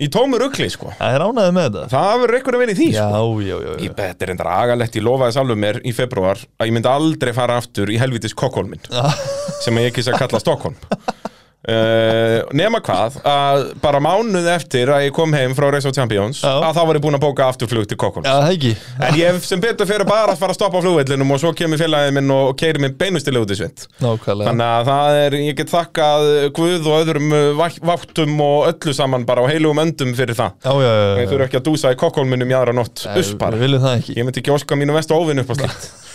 í tómu rugli sko Það er ánæðið með þetta það verður einhver að vera í því Já, sko já, já, Ég já. bet er enda agalegt, ég lofaði sjálfur mér í februar að ég myndi aldrei fara aftur í helvitis Kokkólminn sem ég ekki sé að kalla Stokkólm <laughs> Uh, nema hvað að bara mánuð eftir að ég kom heim frá Race of Champions Já. að þá var ég búinn að bóka afturflug til ekki en ég sem betur fyrir bara að fara að stoppa á flugvellinum og svo kemur félagið minn og keiri minn beinustilega út í Nákvæmlega Þannig að það er, ég get þakkað Guð og öðrum vak- váttum og öllu saman bara á heilugum öndum fyrir það. Já, já, já, Ég já. þurfa ekki að dúsa í kokkólmunum í aðra nótt, uss bara. Ég myndi ekki óska mínu vestu óvinn upp á slíkt. <laughs>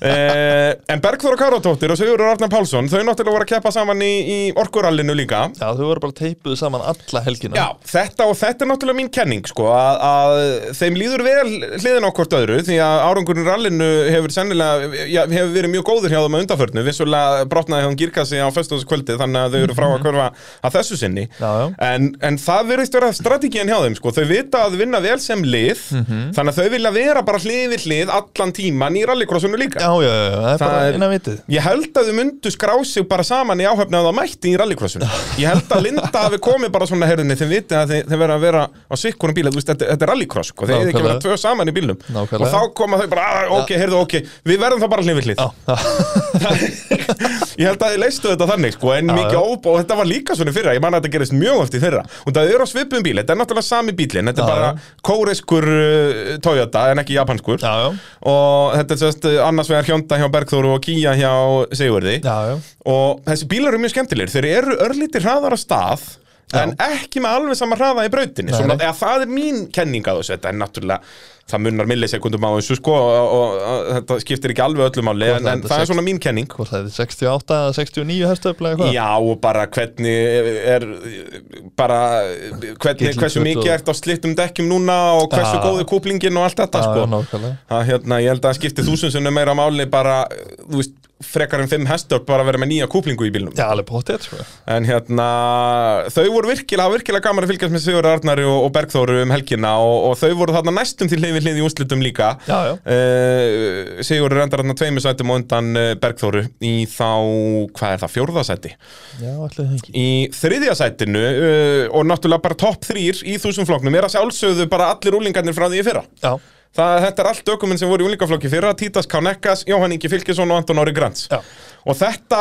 Eh, en Bergþóra Karotóttir og Sigurður Arnar Pálsson, þau náttúrulega voru að keppa saman í, í orkurallinu líka. Já, þau voru bara teipuð saman alla helgina. Já, þetta og þetta er náttúrulega mín kenning sko, að, að þeim líður vel hliðin á hvort öðru því að árangurinn rallinu hefur sennilega, já, hefur verið mjög góður hjá þeim að undarförnu, vissulega brotnaði hann girkassi á föstudagskvöldið þannig að þau eru frá að körfa að þessu sinni. Já, já. En, en það verðist vera strategíin hjá þeim sko, þau vita að vinna vel sem lið þannig að þau vilja vera bara hlið við hlið allan tíman í rallycrossinu líka Já, já, það er bara er- innan vitið. Ég held að þau myndu skrá sig bara saman í áhöfni að það mætti í rallycrossinu. Ég held að Linda hafi komið bara svona herðinni þeim vitið að þeir verða að vera á sikkurum bíl þú veist, þetta, þetta er rallycross, sko. þeir hefði ekki verið tvö saman í bílnum. Nákvæmlega. og þá koma þau bara, "Ah, ok, heyrðu, ok við verðum það bara já, <laughs> Ég held að þið leistu þetta þannig, sko, en mikið óbá og þetta var líka svona fyrra, ég man að þetta gerist mjög oft í fyrra. Og það er á svipum bíl, þetta er náttúrulega sami bílinn þetta er bara kóreskur uh, Toyota en ekki japanskur. Já, já, og þetta er sérst uh, annars vegar Hjónda hjá Bergþóru og Kia hjá Sigurði. Já, já. og þessi bílar eru mjög skemmtilegir. Þeir eru örlítið hraðar á stað en ekki með alveg sama hraða í brautinni Nei, Svona, nei. eða, það er mín kenning að þessu þetta er náttúrulega, það munnar millisekundum á þessu sko og, og, og þetta skiptir ekki alveg öllu máli Hvort en, er en þetta það er sex- svona mín kenning Hvort það er 68 eða 69 hestöfla eitthvað Já, og bara hvernig er bara hvernig, Gilli hversu mikið og- ert á slittum dekkjum núna og hversu Já. góði kúplingin og allt þetta Já, sko. nákvæmlega Það, hérna, ég held að það skipti þúsundsunum meira máli bara, þú veist, frekar en fimm hestur bara að vera með nýja kúplingu í bílnum. Já, alveg potið, sko. En hérna, þau voru virkilega, virkilega gaman að fylgjast með Sigur Arnari og, og Bergþóru um helgina og, og þau voru þarna næstum til hlið við hlið í úrslitum líka. Já, já. uh, Sigur endar þarna tveimur sætum og undan uh, Bergþóru í þá, hvað er það, fjórðasæti Já, það ekki. Í þriðja sætinu uh, og náttúrulega bara topp þrýr í þúsum flokknum er að sjálfsögðu bara allir úlingarnir frá því í fyrra. Já, Það, þetta er allt ökumenn sem voru í úlingaflokki fyrra Títas Kánekas, Jóhann Ingi Fylkesson og Anton Ári Grants Já. og þetta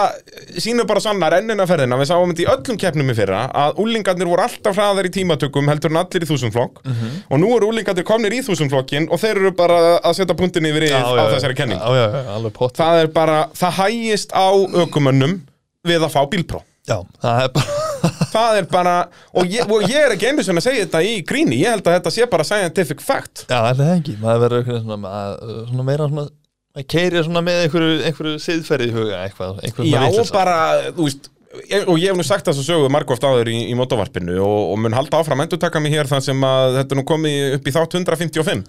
sýnur bara sannar ennina ferðina, við sáum þetta í öllum keppnum í fyrra, að úlingarnir voru alltaf hraðar í tímatökum heldur en allir í þúsundflokk Mhm. og nú eru úlingarnir komnir í þúsundflokkin og þeir eru bara að setja punktin yfir í á þessari kenning. Já, já, já, alveg pott það er bara, það hægist á ökumönnum við að fá bílpró Já, það er bara það er bara, og ég, og ég er ekki einu sem að segja þetta í gríni, ég held að þetta sé bara scientific fact. Já, það er ekki, maður verður svona, maður, svona meira svona að keiri svona með einhverju, einhverju siðferði í huga eitthvað, einhverju Já, og bara, þú veist og ég hef nú sagt þess að sögu margóft áður í, í motovarpinu og, og mun halda áfram endur taka mig hér þar sem að þetta nú komið upp í þátt 155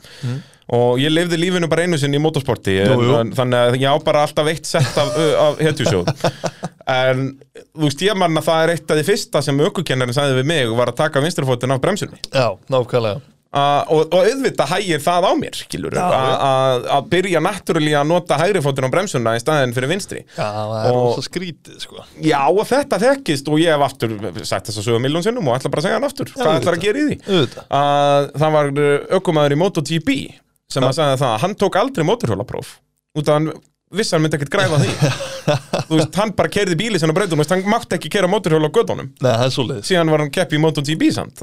og ég lifði lífinu bara einu sinni í motorsporti Jú, jú. en, þannig að ég á bara alltaf eitt sett af, af hetjusjóð <laughs> en þú veist ég manna það er eitt af því fyrsta sem ökukennarinn sagði við mig var að taka vinstrifótinn af bremsunni. Já, nákvæmlega. Uh, og, og auðvitað hægir það á mér skilur, Já, að að byrja náttúrulega að nota hægri fótinn á bremsuna í staðin fyrir vinstri. Já, það er rosa skrítið, sko. Já, og þetta þekkist og ég hef aftur sagt þess að sögum miljón sinnum og ætla bara að segja hann aftur. Hvað auðvitað. ætlar að gera í því? Auðvitað. Að það var ökumæður í MotoGP sem að segja það að hann tók aldrei mótorhjólapróf. Út af hann hann myndi ekkert græða því. <laughs> Þú veist, hann bara keirði bíli sinna breytum, hann mátti ekki keira mótorhjóla á svoleiðis. Síðan var hann keppi í MotoGP samt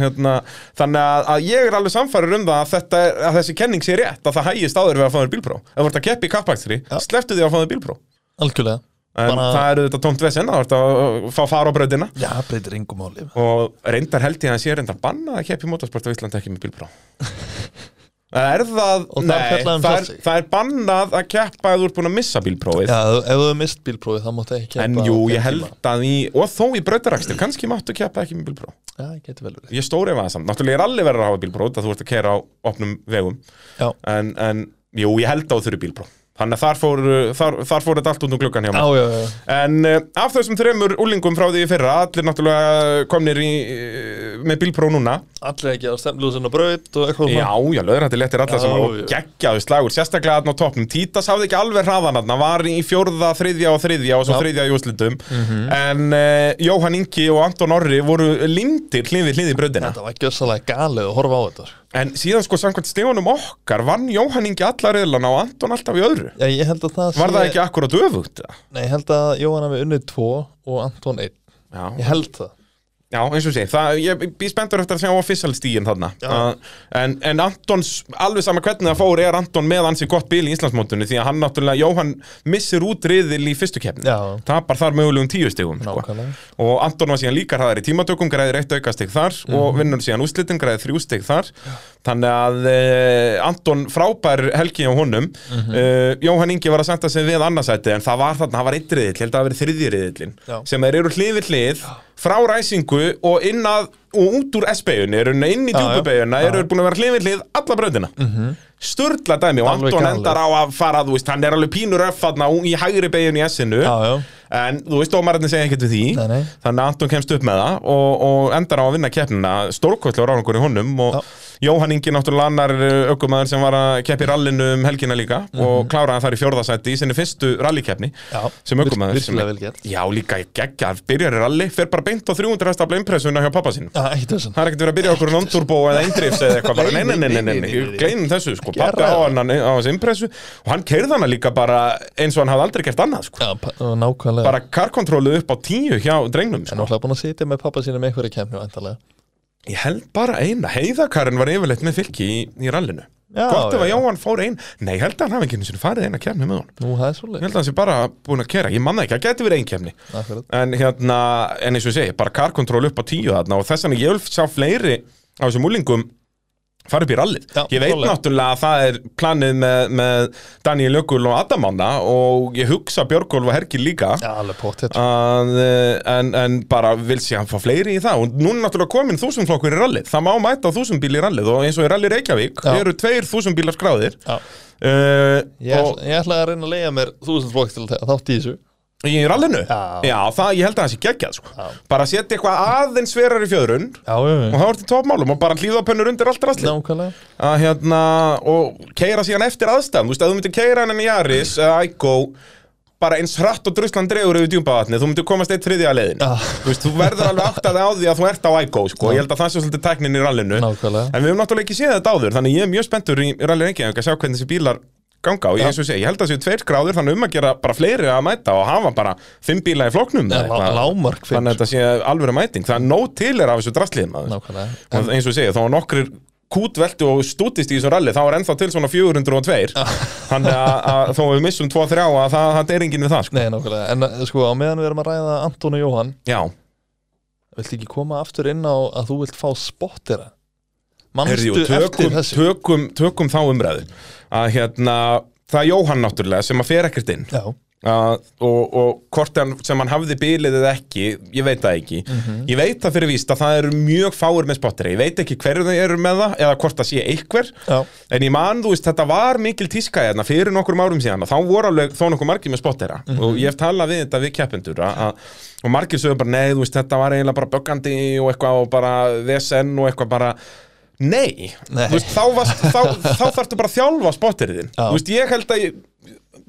hérna, þannig að, að ég er alveg samfæður um það að, þetta, að þessi kenning sé rétt að það hægist áður við að fá þér bílpró ef þú ert að keppi í kappakstri, sleftu því að fá þér bílpró Algjörlega. En Bara- það eru þetta tómt vesinn að þú ert að fá fara á brautina. Já, breytir engum máli. Og reyndar held ég að hann sé reyndar banna að keppi í motorsport á Íslandi ekki með bílpró <laughs> Er það, nei, um það, er, það er bannað að keppa ef þú ert búin að missa bílprófið. Já, ef þú hefur mist bílprófið, þá máttu ekki keppa En jú, ég held að í, og þó í brautarakstur, kannski máttu keppa ekki með bílpró Já, það getur vel verið. Ég stóri ef það samt, náttúrulega er allir verið að hafa bílpró það þú ert að kera á opnum vegum. En, en jú, ég held að þú þurfi bílpró Þannig að þar fór, þar, þar fór þetta allt út um gluggan hjá já, mér já, já. En uh, af þessum þremur úlingum frá því í fyrra Allir náttúrulega komnir í, uh, með bílpró núna Allir ekki á stemlúsin og braut og eitthvað Já, svona. já, löður þetta lettir alla Já, sem já. geggjaðu slagur, sérstaklega þarna á toppnum Títas hafði ekki alveg hraðan þarna, var í fjórða, þriðja og þriðja og svo Já. Þriðja í úrslitum En uh, Jóhann Ingi og Anton Orri voru lindir hlið við hlið í bröðina Þetta var gjössalega galið að horfa á þetta En síðan sko samkvæmt stegunum okkar vann Jóhann Ingi alla reyðlana og Anton alltaf í öðru. Já, ég held að það Var það ekki akkurat öfugt? Nei, ég held að Jóhann hafi unnið tvo og Anton einn. Já, Ég held það Já, eins og sé, það, ég býð spenntur eftir að sjá official stíin þarna Já. uh, en, en Antons, alveg sama hvernig það fór er Anton með ansi gott bíl í Íslandsmótunni því að hann náttúrulega, Jóhann missir út riðil í fyrstu keppni, Já. tapar þar mögulegum tíu stigum sko. Og Anton var síðan líka hraðar í tímatökum græðir eitt auka stig þar Mhm. og vinnur síðan úslitin græðir þrjú stig þar þannig að uh, Anton frábær helgi á honum Mhm. uh, Jóhann Ingi var að senda sig við annarsæti en það var þarna, það var frá ræsingu og inn að og út úr S-beginni, eru inn í djúpubeginna eru búin að vera hlið við hlið alla brautina. Sturla dæmi og Anton endar á að fara, þú veist, hann er alveg pínur öff þarna í hægri begin í S-inu. En þú veist, dómararnir segja ekkert við því. Nei, nei. Þannig að Anton kemst upp með það og, og endar á að vinna keppnina Stórkostlega ráðangur í honum og Já. Jóhann Ingi náttúrulega annar aukumæður sem var að keppi rallinu um helgina líka og kláraði þar í fjórðasætti í sinni fyrstu rallikeppni sem vel gert. Já, líka geggja, byrjar í ralli fer bara beint á 300 hestafla impressuna hjá pappa þessan Það er ekkert verið að byrja okkur non-turbo eða eindrifs eða eitthvað bara, nei, nei, nei, nei, nei, nei, gleynum þessu, sko, pappi á hann á þessu impressu og hann keirði hana líka bara eins og hann hafði aldrei gert annað, sko. Já, bara karkontrólu upp á tíu hjá drengnum En sko. Ég held bara eina, heiðakarinn var yfirleitt með fylki í, í rallinu. Já, gott ef að já. Jóhann fór ein nei, ég held að hann hafi ekki einu sinni farið eina kemni með hann Nú, það er ég svolítið held að hann sé bara búin að kera, ég manna ekki, það geti verið ein kemni Akkurat. En hérna, en eins og ég segi, bara karkontról upp á tíu þarna og þess vegna ég vil sjá fleiri á þessum úlingum fara upp í rallið. Já, ég veit klálega. náttúrulega að það er planið með, með Daniel Jökul og Adamanna og ég hugsa Björgólf og Hergil líka. Já, alveg pottet að, eh, en, en bara vil sé hann fá fleiri í það. Og núna náttúrulega komin þúsundflokkur í rallið. Það má mæta þúsundbíl í rallið og eins og í rallið Reykjavík eru tveir þúsundbílar skráðir. Uh, Ég, og ætla, ég ætla að reyna að leiða mér þúsund flokk til þátt í þessu í rallinu? Já. það, ég held að það sé geggjað sko. Já. bara setja eitthvað aðeins sverar í fjöðrun Já, já, og það vart í topmálum og bara hlýðapönnur undir allt rastli Nákvæmlega. Að hérna og keira síðan eftir aðstæðum. Þú veist, að þú myndir keira henni í Jaris eða Ico bara eins hratt og druslan dregur yfir djúmpavatni, þú myndir komast eitt þriðja leiðin Já. þú veist, þú verður alveg áttaði á því að þú ert á Ico sko, ég held að það sé svolítið tæknin í rallinu. Nákvæmlega. En við höfum náttúrulega ekki séð þetta áður þannig ég er mjög spenntur í, rally Reykjavík að sjá hvernig þessi bílar ganga og ég, eins og sé, ég held að það séu tveir gráður þannig um að gera bara fleiri að mæta og hafa bara fimm bíla í flokknum. Eða Lá- lágmark fimm. þannig að þetta sé alveg mæting. Það er nóg til er af þessu drastliðum nákvæmlega. Eins og ég segi, þá var nokkrir kútveltu og stútist í þessu ralli, þá er ennþá til svona 402 þannig að, að þó við missum 2-3 að það, það er enginn við það sko. Nei, nákvæmlega, en uh, sko á meðan við erum að ræða Anton og Jóhann, Já, viltu ekki koma aftur inn á að þú vilt fá spottera Herri, tökum, tökum, tökum þá umræðu. Að hérna, það er Jóhann náttúrulega sem að fer ekkert inn. Uh, og, og hvort hann, sem hann hafði bilið eða ekki, ég veit það ekki. Mhm. ég veit það fyrir víst að það eru mjög fáir með spotteri, ég veit ekki hverju þau eru með það eða hvort það sé einhver. Já, en ég man, þú veist, þetta var mikil tíska hérna fyrir nokkur árum síðan og þá voru alveg þó nokkur margir með spottera. Mhm. og ég hef talað við þetta við keppendur að, og margir sögum bara, nei, þú veist, þetta var eiginlega bara böggandi og eitthvað og bara VSN og eitthvað bara Nei, Nei. Veist, þá, varst, þá, þá þarftu bara að þjálfa veist, ég held að ég,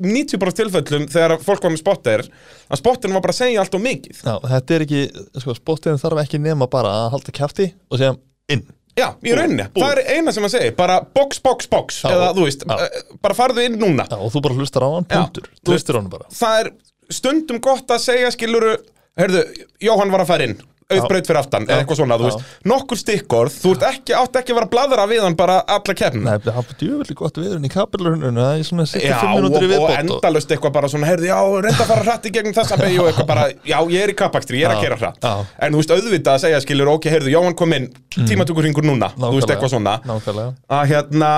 90% tilfellum þegar fólk var með spotter að spotterin var bara að segja allt og mikið. Já, þetta er ekki sko, spotterin þarf ekki nema bara að halda kjafti og segja inn. Já, í rauninni, það er eina sem að segja bara box, box, box. Já, eða þú veist, já. uh, bara farðu inn núna. Já, og þú bara hlustar á hann, punktur. Hlustar á hann bara. Það er stundum gott að segja skiluru, heyrðu, Jóhann var að fara inn auðbraut fyrir aftan, eða eitthvað svona, þú Já. veist. Nokkur stikkorð, þú ert ekki, átt ekki að vera að bladra við hann bara alla keppna Nei, það var djúvillig gott viðurinn í kapilurinn það er svona Já, 65 og, minútur í og viðbót og- endalust eitthvað bara svona, heyrðu, já, reynda að fara hratt í gegnum þessa beigju og eitthvað bara, já, ég er í kappakstri, ég er að Já, kera hratt. já. en þú veist, auðvitað að segja, skilur, ok, heyrðu, Jóhann kom inn tímatökurringur núna, þú veist, eitthvað svona. Nákvæmlega. Að hérna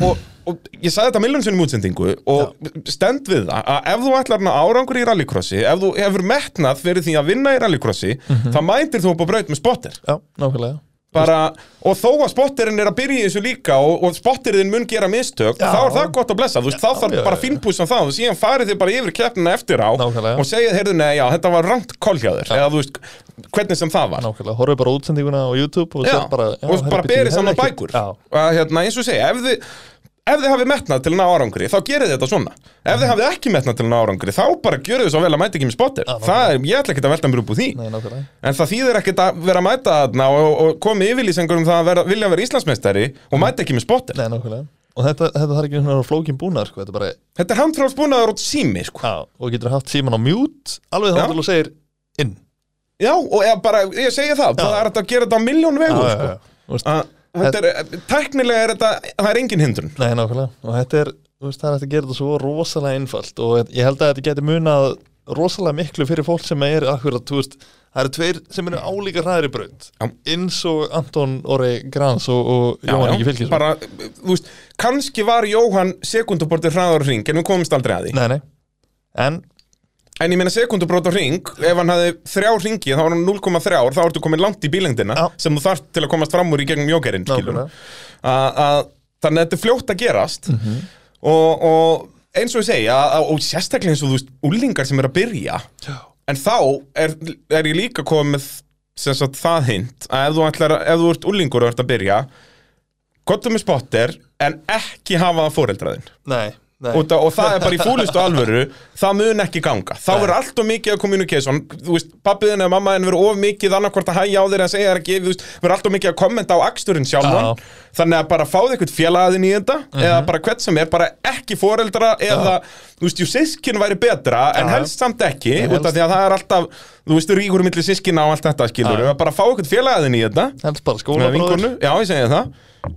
og, og ég sagði þetta milljón sinni útsendingu og stend við það að ef þú ætlar að árangur í rallycrossi ef þú hefur metnað fyrir því að vinna í rallycrossi þá mætir þú upp á braut með spotter. Já, nákvæmlega bara, og þó að spotterinn er að byrja þessu líka og, og spotterinn mun gera mistök Já. þá er það gott að blessa, þú veist, þá þarf bara fínpúsan það og síðan farið þið bara yfir keppnina eftir á Nákvæmlega. og segið, heyrðu, nei, já, þetta var rangt kolhjáður, eða þú veist, hvernig sem það var. Nákvæmlega, horfðu bara á útsendinguna á YouTube og sér bara já, og bara berið saman bækur. Að, hérna, eins og segja, ef þið ef þið hafið metnað til að ná árangri þá gerið þið þetta svona. Ef þið hafið ekki metnað til að ná árangri þá bara gjörið þið svo vel að mæta ekki með spotter. Já, það er, ég ætla ekki að velta mér upp úr því. Nei, en það þýðir ekkert að vera að mæta þarna og, og komi yfirlýsingur um það að vera, vilja vera Íslandsmeistari og mæta ekki með spotter. Nei, Og þetta, þetta þarf ekki svona flókin búnaður, sko, þetta bara þetta er handfrálsbúnaður og sími sko. Já, og getur haft síman á mute alveg þá þú segir inn. Já, og ég, bara, ég segi það, það er að gera þetta á miljón vegu sko. Er, tæknilega er þetta það er engin hindrun. Nei, nákvæmlega. Og þetta er, þú veist, það er að gera þetta svo rosalega einfalt. Og ég held að þetta geti munað rosalega miklu fyrir fólk sem er akkurat, þú veist, það eru tveir sem eru álíka hræðri braut. Já. eins og Anton Orri Grans og, og Jóhann ekki fylgis bara, þú veist, kannski var Jóhann sekundubortið hraðar hring en við komumst aldrei að því. Nei, nei. En, En ég meina sekundubrót á ring, ef hann hafði þrjá ringi, þá var hann 0,3 þá ertu komin langt í bílengdina Já. sem þú þarft til að komast fram úr í gegnum jókerinn skilur Þannig að þetta er fljótt að gerast Mhm. og, og eins og ég að, og sérstaklega eins og þú veist, úlingar sem er að byrja Já. en þá er, er ég líka komið sem sagt, það hint að ef þú, ætlar, ef þú ert úlingur og ert að byrja gottum með spotter en ekki hafa það fóreldraðinn Nei, nei. Og, það er bara í fúlistu alvöru það mun ekki ganga. Þá verður allt og mikið að communication þú veist, pappiðin eða mamma en verður of mikið annarkvort að hægja á þeir en segja þér ekki þú veist, verður allt og mikið að kommenta á aksturinn sjálfan. Já. þannig að bara fáðu eitthvað félagðin í þetta eða bara hvert sem er, bara ekki foreldra eða, þú veist, jú, sískin væri betra en Já. helst samt ekki út af því að það er alltaf, þú veist, ríkur milli sískina og allt þetta skilur, Já. bara fá eitthvað félagðin í þetta. Helst bara með skólabróður vinkonu, já ég segi það.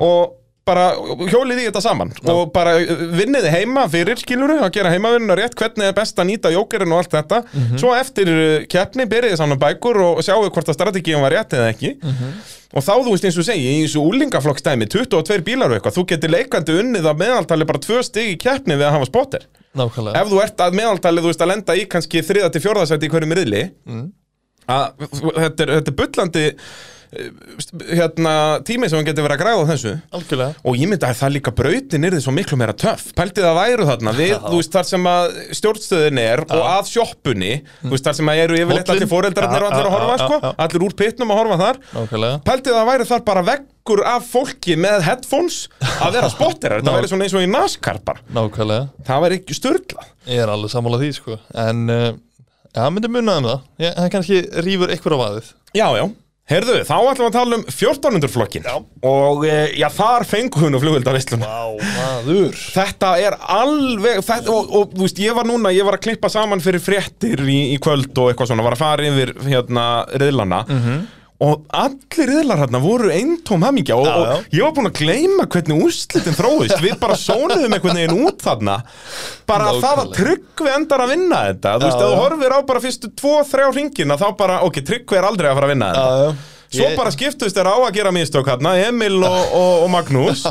Og bara hjólið í þetta saman og bara vinniði heima fyrir skiluru að gera heimavinnuna rétt hvernig er best að nýta jókerinn og allt þetta. Svo eftir uh, keppni byrjiði saman bækur og sjáu hvort að strategíum var rétt eða ekki. Og þá þú veist eins og segi í þessu úlingaflokkstæmi 22 bílar og eitthvað, þú getur leikandi unnið að meðaltali bara tvö stig í keppni við að hafa spotter. Nákvæmlega. Ef þú ert að meðaltali þú veist að lenda í kannski þriða til fjórðasæti í hverju miðli að þetta er, þetta er hérna tími sem hann getur verið að græða á þessu. Algjörlega. Og ég myndi að það líka brautin er því svo miklu meira töff. Pæltið að væru þarna við, Já. þú veist, þar sem að stjórnstöðin er og að sjoppunni, þú veist, þar sem að eru yfirleitt allir foreldrarnir og Já, allir að já, horfa, já, sko, já. allir úr pitnum að horfa þar. Nákvæmlega. Pæltið að það væri þar bara veggur af fólki með headphones að vera spotterar, Ná. væri svona eins og í NASCAR bara, Nákvæmlega. Það væri ekki störla Ég er alveg sammála því sko. En uh, Já, myndi munna um það. Ég, Hann kannski rýfur eitthvað á vaðið. Já, já, Herðu, þá ætlum við að tala um 1400 flokkin. Og e, já, þar fengu hún og flugvildaveisluna Vá, maður Þetta er alveg þetta, og, og þú veist, ég var núna, ég var að klippa saman fyrir fréttir í, í kvöld og eitthvað svona Var að fara yfir hérna riðlana Mhm. Og allir riðlar hérna voru eintóm hamingja og, og ég var búinn að gleyma hvernig úrslitin þróist Við bara sónuðum einhvern veginn út þarna. Bara að það var Nákvæmlega. tryggvi endar að vinna þetta. Þú veist, ef þú horfir á bara fyrstu tvo, þrjá ringina Þá bara, ok, tryggvi er aldrei að fara að vinna þetta. Já, Svo Ég- bara skiptust þér á að gera mistök hérna, Emil og, og, og Magnús.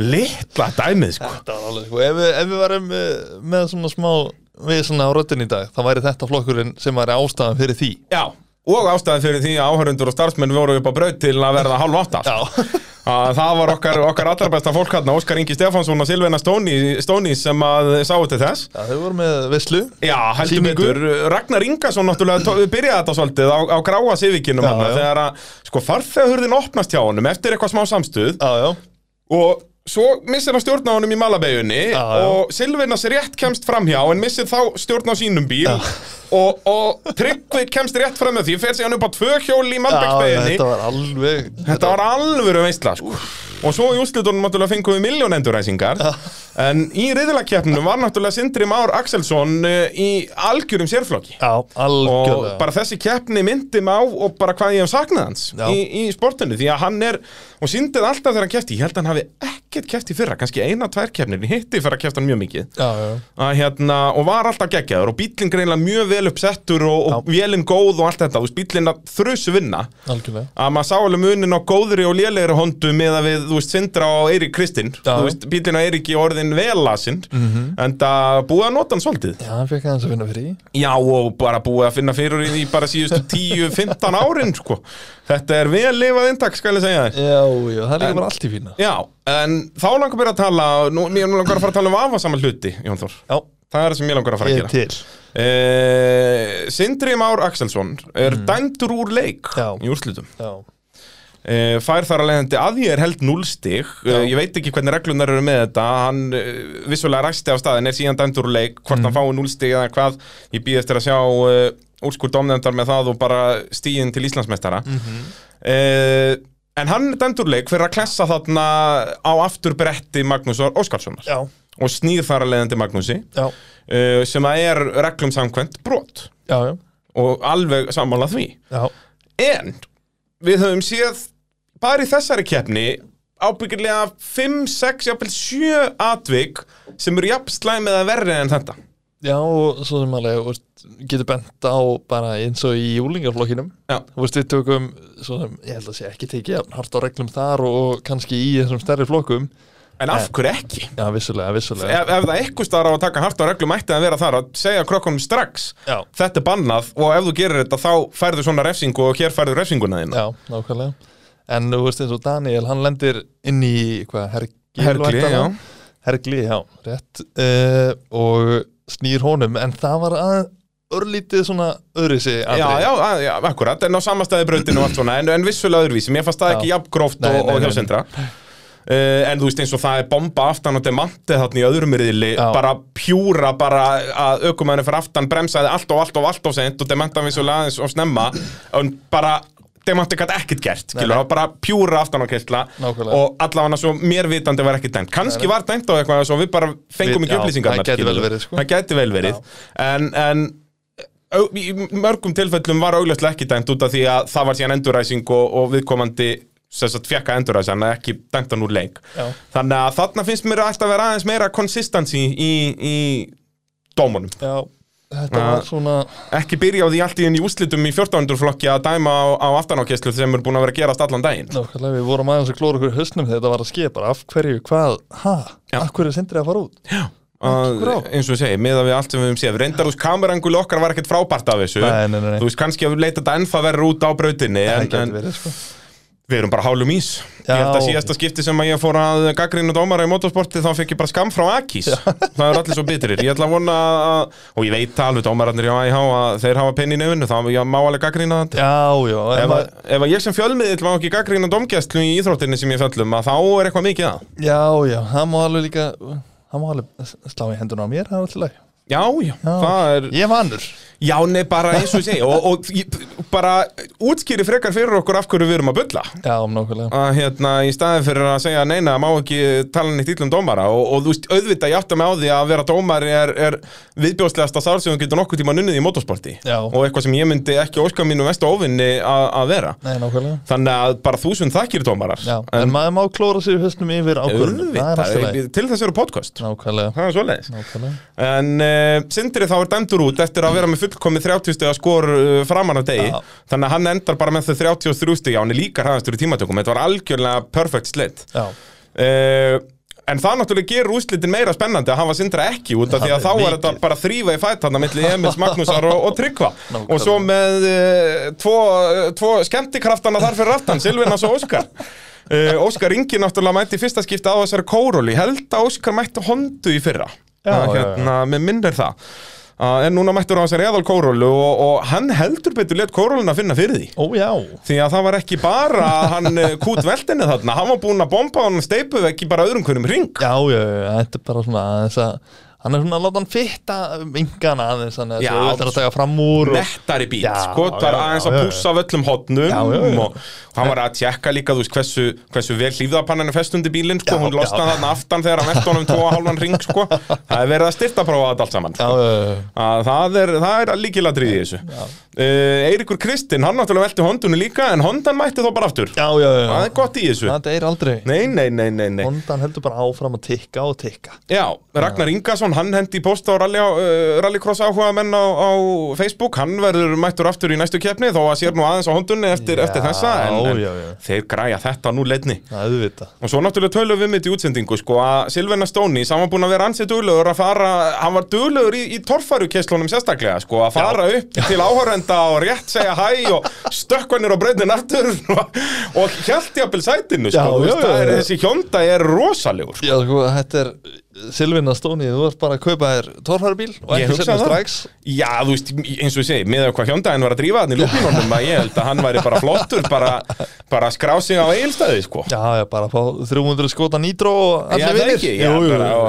Litla dæmið sko. Þetta var alveg, sko, ef við, ef við varum með, með svona smá við svona á röddin í dag, þá væri þetta flokkurinn sem væri ástæðan fyrir því. Já, og ástæði fyrir því að áhörundur og starfsmenn voru upp á braut til að verða hálf átta. Já, <laughs> að Það var okkar, okkar allra besta fólk hérna Óskar Ingi Stefánsson og Silvina Stóni, sem að sáu til þess. Já þau voru með vislu Já, heldur betur. Ragnar Ingason náttúrulega byrjaði þetta svolítið á, á gráa sivikinum hann þegar að sko farþegahurðin opnast hjá honum eftir eitthvað smá samstuð. Já, já, og svo missir hann stjórn á honum í malabeginni Já, já. og Silvinas rétt kemst framhjá en missir þá stjórn á sínum bíl og, og Tryggvi kemst rétt fram með því fer sig hann upp á tvö hjól í já malbegsbeginni þetta var alveg Þetta var alvöru veistla sko. Og svo í úrslitunum náttúrulega fengum við miljón enduræsingar En í riðlakeppnum var náttúrulega Sindri Már Axelsson uh, í algjörum sérflokki. Já, Og algjörlega bara þessi keppni myndi mig á og bara hvað ég hef saknað hans í, í sportinu Því að hann er, og síndið alltaf þegar hann kefti Ég held að hann hafi ekkert kefti fyrra, kannski eina, tvær keppnir. Í hitti fyrir að kefta hann mjög mikið. Já, já, að, hérna, og var alltaf geggjaður og bílinn greinlega mjög vel uppsettur og, og vélinn góð og allt þetta, þú veist, bílinn að þrjusu vinna. Algjörlega. Að maður sá alveg munin á góðri og lélegri hondu með að við, þú veist, Sindra og Eirík Kristinn, þú veist, bílinn á Eiríki orðin velasinn, en það búið að nota hann svolítið. Já, hann fekk aðeins að finna fyrir því Já, og bara búið að finna fyrir í bara síðustu <laughs> 10-15 árin, sko. Þetta er vel lifað inntak, skal ég segja þér. Já, já, það er líka bara allt í fína. Já, en þá langar mér að tala, nú, mér langar að fara að tala um afasamma hluti, Jón Þór. Já, Það er það sem ég langar að fara að ég er gera. til Eh, Sindri Már Axelsson er dæmdur úr leik Já. í úrslitum. Já, Uh, fær þar að leiðandi að ég er held 0 stig uh, Já. ég veit ekki hvernig reglunar eru með þetta hann uh, vissulega ræsti á staðin er síðan dæmdur úr leik hvort hann fái 0 stig eða hvað ég býð eftir að sjá uh, úrskur domnefndar með það og bara stíðin til Íslandsmeistara uh, en hann er dæmdur úr leik fyrir að klessa þarna á aftur bretti Magnúsar Óskarssonar. Já, og snýð þar að leiðandi Magnúsi. Já, uh, sem að er reglum samkvæmt brot. Já, já, og alveg sammála því. Já. En við höfum séð bara í þessari keppni ábyggilega 5, 6, jafnvel 7 atvik sem eru jafn slæmið að verri en þetta. Já, og svo sem alveg, getur bent á bara eins og í júlingarflokkinum veist, við tökum, sem, ég held að sé ekki tekið hart á reglum þar og, kannski í þessum stærri flokkum En af hverju ekki? Já, vissulega, vissulega Ef, ef það eitthvað starf á að taka hart á reglum ætti að vera þar að segja krokkunum strax Já, þetta er bannað og ef þú gerir þetta þá færðu svona refsingu og hér færðu refsinguna þína. já, nákvæmlega En þú veist eins og Daniel, hann lendir inn í, hvað, Hergli, væntanlega? já. Hergli, já, rétt uh, og snýr honum, en það var að örlítið svona öðru sig Já, já, að, já, akkurat, en á samastæði brautinu og allt svona, en, en vissulega öðruvísi, mér fannst það ekki jafn gróft Nei, og, og nei. hjá sendra uh, En þú veist eins og það er bomba aftan og demanti þarna í öðrum riðli bara pjúra bara að aukumæðinu fyrir aftan bremsaði allt og allt og allt og sent og demantan vissulega aðeins og snemma. En bara demanti gæti ekkert gert, skilur, það var bara pjúra aftan á kistla Nákvæmlega. og allavega svo mér vitandi var ekki dæmt. Kannski var dæmt á eitthvað svo við bara fengum ekki já, upplýsingar það gæti vel verið, sko. gæti vel verið. En, en Au- í mörgum tilfellum var augljóslega ekki dæmt út af því að það var síðan enduræsing og, og viðkomandi að enduræsa en ekki dæmt hann úr leik. Já. þannig að þarna finnst mér alltaf að vera aðeins meira consistency í, í dómunum. Já, þetta Já. var svona ekki byrja á því allt í enn í úslitum í 1400 flokki að dæma á, á aftanákesslu sem er búin að vera að gerast allan daginn. Nákvæmlega, við vorum aðeins að klóra okkur í hausnum þegar þetta var að ske bara af hverju, hvað, ha, Já. af hverju sindrið að fara út? Að, Grá. eins og segi, með að við allt sem við höfum séð. Reyndar úr kamerangul okkar var ekkert frábært af þessu. Nei, nei, nei, þú veist kannski að við leita þetta ennþá verður út á brautinni Það en, við erum bara hálum ís. Já. ég held að síðasta skipti sem ég fór að gaggrinu dómara í motorsporti þá fekk ég bara skam frá Akis það er allir svo bitrir. Ég ætla að vona að, og ég veit alveg dómararnir hjá AIH að þeir hafa penni í nefnu þá ég má alveg gaggrina þetta Já, já, ef, að, ef að ég sem fjölmiðill má ekki gaggrina dómgæstlu í íþróttinni sem ég fjöllum að þá er eitthvað mikið að. Já, já, hann má alveg líka hann má alveg slá í henduna á mér, það er alltaf læg Já, já, það er Ég er vannur Já, nei, bara eins og ég segi og, og ég- bara útskýri frekar fyrir okkur af hverju við erum að bulla. Já, nákvæmlega. Að hérna í staðin fyrir að segja neina, má ekki tala neitt illum dómara og, og þú veist, auðvitað ég átta mig á því að vera dómari er, er viðbjóðslegasta sár sem þú getur nokkuð tíma nunnið í motorsporti. Já. og eitthvað sem ég myndi ekki óska mínu vestu óvinni að að vera. Nei, nákvæmlega. Þannig að bara þúsund þakkir dómarar. Já, en, maður má klóra sér í höstnum yfir ákvörðunum. Er auðvitað, til þess eru podcast. Nákvæmlega það uh, Sindri þá er dæmdur út eftir að vera með fullkomið 30 steg að skor uh, framan af degi. Já. Þannig að hann endar bara með þau 33 steg Já, hann er líka hraðastur í tímatökum. Þetta var algjörlega perfect slit. Já, uh, En það náttúrulega gerur úslitin meira spennandi að hafa Sindra ekki út af því að Það þá er þetta bara að þrýfa í fætt hann milli Emils Magnúsar og, og Tryggva. Og svo með uh, tvo, tvo skemmtikraftana þar fyrir aftan Silvinas og Óskar. Uh, Óskar Ingi náttúrulega mætti fyrsta skipti á þessari kóróli held að Óskar mætti Hondu í fyrra Að, hérna, með minnir það. Uh, en núna mættur á þessari eðal kórólu og, og hann heldur betur let kóróluna finna fyrir því. Ó Því að það var ekki bara að hann eh, kút veltinni þarna, hann var búinn að bomba hann steipu ekki bara öðrum hverjum ring. Já, já, já, þetta er bara svona aðeins að Hann er svona að láta hann fitta vingana aðeins Þannig að þetta er að taka fram úr. Nettari bít, sko, það já, aðeins að hotnum Já, já, já. og hann var að tjekka líka, þú veist, hversu, hversu vel hlýfðapannan er festundi bílinn, sko, Já, hún já. þarna aftan þegar hann velti honum tvo og hálfan ring, sko. Það er verið að styrta prófa þetta allt saman, Já, sko. já, já, Að það er, það er líkiladrið í þessu. Uh, Eiríkur Kristinn, hann náttúrulega velti hondunni líka, en hondan mætti þó bara aftur. já, já, já. Það er gott í þessu. Er nei, nei, nei. Hondan heldur bara áfram að tikka og tikka Já, Ragnar Ingarsson, hann hendi í posta á rally, uh, rallycross áhuga menn á, á Facebook, hann verður mættur aftur í næstu keppni þó að sér nú aðeins á hondunni eftir, Já, eftir þessa en, en já, já. þeir græja þetta nú leidni og svo náttúrulega tölum við mitt í útsendingu sko að Silvena Stóni, sem var búin að vera ansið duglegur að fara, hann var duglegur í, í torfærukeslunum sérstaklega sko að fara upp til áhörenda og rétt segja hæ og stökkvanir á breytin aftur og, og hjælt í appil sætinu sko, Já, já, það er, já, já. þessi hjónda er rosalegur Já, sko, þetta er Silvina Stóni, þú ert bara að kaupa þér torfærubíl og ekki það. strax Já, þú veist, eins og ég segi, með hvað hjóndaginn var að drífa hann í lúpinónum að ég held að hann væri bara flottur, bara, bara að skrá sig á eigilstæði, sko. Já, já, bara fá 300 skota nýtró og Já, allir það vinnir ekki, já, bara á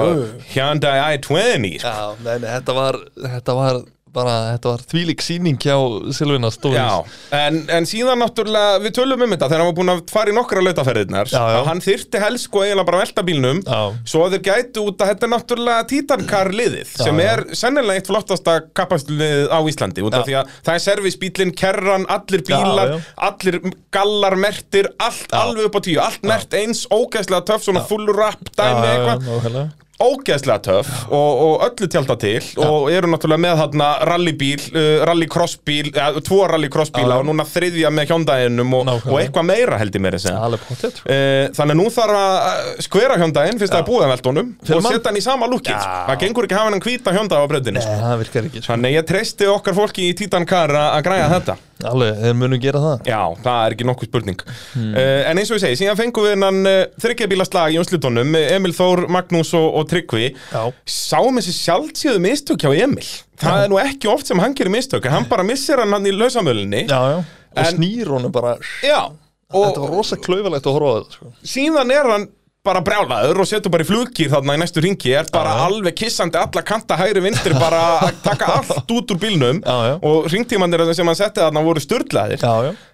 Hyundai i20, sko. Já, nei, nei, þetta var þetta var bara, þetta var þvílík sýning hjá Silvina Stóni Já, en, en síðan náttúrulega, við tölum um þetta þegar hann var búin að fara í nokkra lautaferðirnar að hann þyrfti helst sko eiginlega bara velta bílnum Já. svo þeir gætu út að þetta er náttúrulega Titankar liðið Já, sem er sennilega eitt flottasta kapastlið á Íslandi út af því að það er servisbílinn, kerran, allir bílar Já, allir gallar, mertir allt alveg upp á tíu, allt mert eins ógeðslega töff, svona full rap dæmi eitthvað. Ógeðslega töff og, og öllu tjálta til og eru náttúrulega með þarna rallybíl, uh, rallycrossbíl ja, tvo rallycrossbíla Já. og núna þriðja með hjóndæginum og, og eitthvað meira held ég meira Alveg pottet sko. Uh, þannig að nú þarf að skvera hjóndægin fyrst búið að honum Fyrir og setja hann í sama lúkið. Já. það gengur ekki að hafa hann hvíta hjóndæg á breytinni Nei, það virkar ekki sko. þannig ég treysti okkar fólki í Titan Car að græja þetta. Alveg, þeir munu gera það. Já, það er ekki nokkuð spurning. Hmm. uh, En eins og ég segi, síðan fengum við hennan uh, þryggjabíla slag í umslutunum Emil Þór, Magnús og, og Tryggvi Já. Sáum þessi sjálfsíðu mistök hjá Emil. Það er nú ekki oft sem hann gerir mistök hann bara missir hann hann í lausamölinni Já, já. Og snýr honum bara. Já, Þetta og var rosa klaufalegt að horfa á þetta sko. síðan er hann bara brjálaður og setur bara í flugkýr þarna í næstu ringi er bara Já, alveg kissandi alla kanta hægri vinstri bara að <laughs> taka allt út úr bílnum Já, já. og ringtímanir sem hann setti þarna voru störtlaðir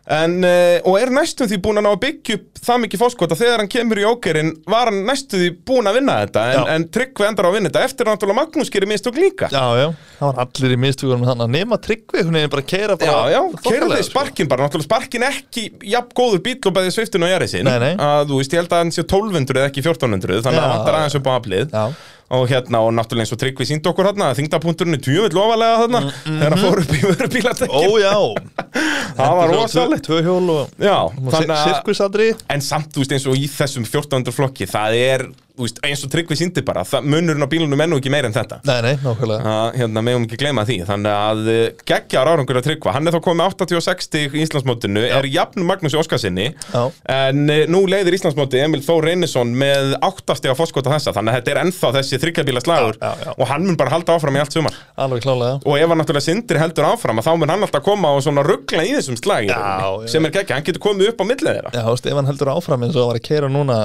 En, uh, og er næstum því búin að ná að byggja upp það mikið fórskot að þegar hann kemur í ókerinn var hann næstum því búin að vinna þetta en, en Tryggvi endar á að vinna þetta eftir náttúrulega Magnús gerir mistök líka. Já, já, það var allir í mistugunum þannig að nema tryggvi, hún er bara að keira bara Já, já, keirði sko. sparkin bara, náttúrulega sparkin ekki jafn góður bíl og bæði sviftin og jæri nei. að þú veist, ég held að hann sé 1200 eða ekki 1400 þannig að það vantar aðeins upp á aflið. Já, og hérna, og náttúrulega eins og Tryggvi síndi okkur hérna að þingdapunkturinn er tjöfull ofalega þarna þegar hann fór upp í vörubílatekkin ó já. <laughs> Það var rosalegt. Tvö hjól og Já, og þannig að sirkusadri. En samt, þú veist, eins og í þessum 1400 flokki Það er, veist, eins og Tryggvi síndi bara Munurinn á bílunum er nú ekki meir en þetta. Nei, nei, nákvæmlega. Að, Hérna, megum ekki gleyma því. Þannig að uh, geggjar árangur að Tryggva. Hann er þá komið með 86 stig í Íslandsmótinu Er jafn Magnús Óskarsinni Já. En uh, nú leiðir Íslandsmóti Emil Þór Reynisson Með 8 stig á fórskota þessa. Þannig að þetta er ennþá þessi þryggjabíla slagur Já, já, já. Og hann mun bara halda áfram í allt sumar Og ef hann náttúrulega sindri heldur áfram Þá mun hann alltaf koma og svona ruggla í þessum slag í Já, rauninni, já. Sem er geggja, hann getur komið upp á millið þeirra Já, þú veist, ef hann heldur áfram eins og hann var að keira núna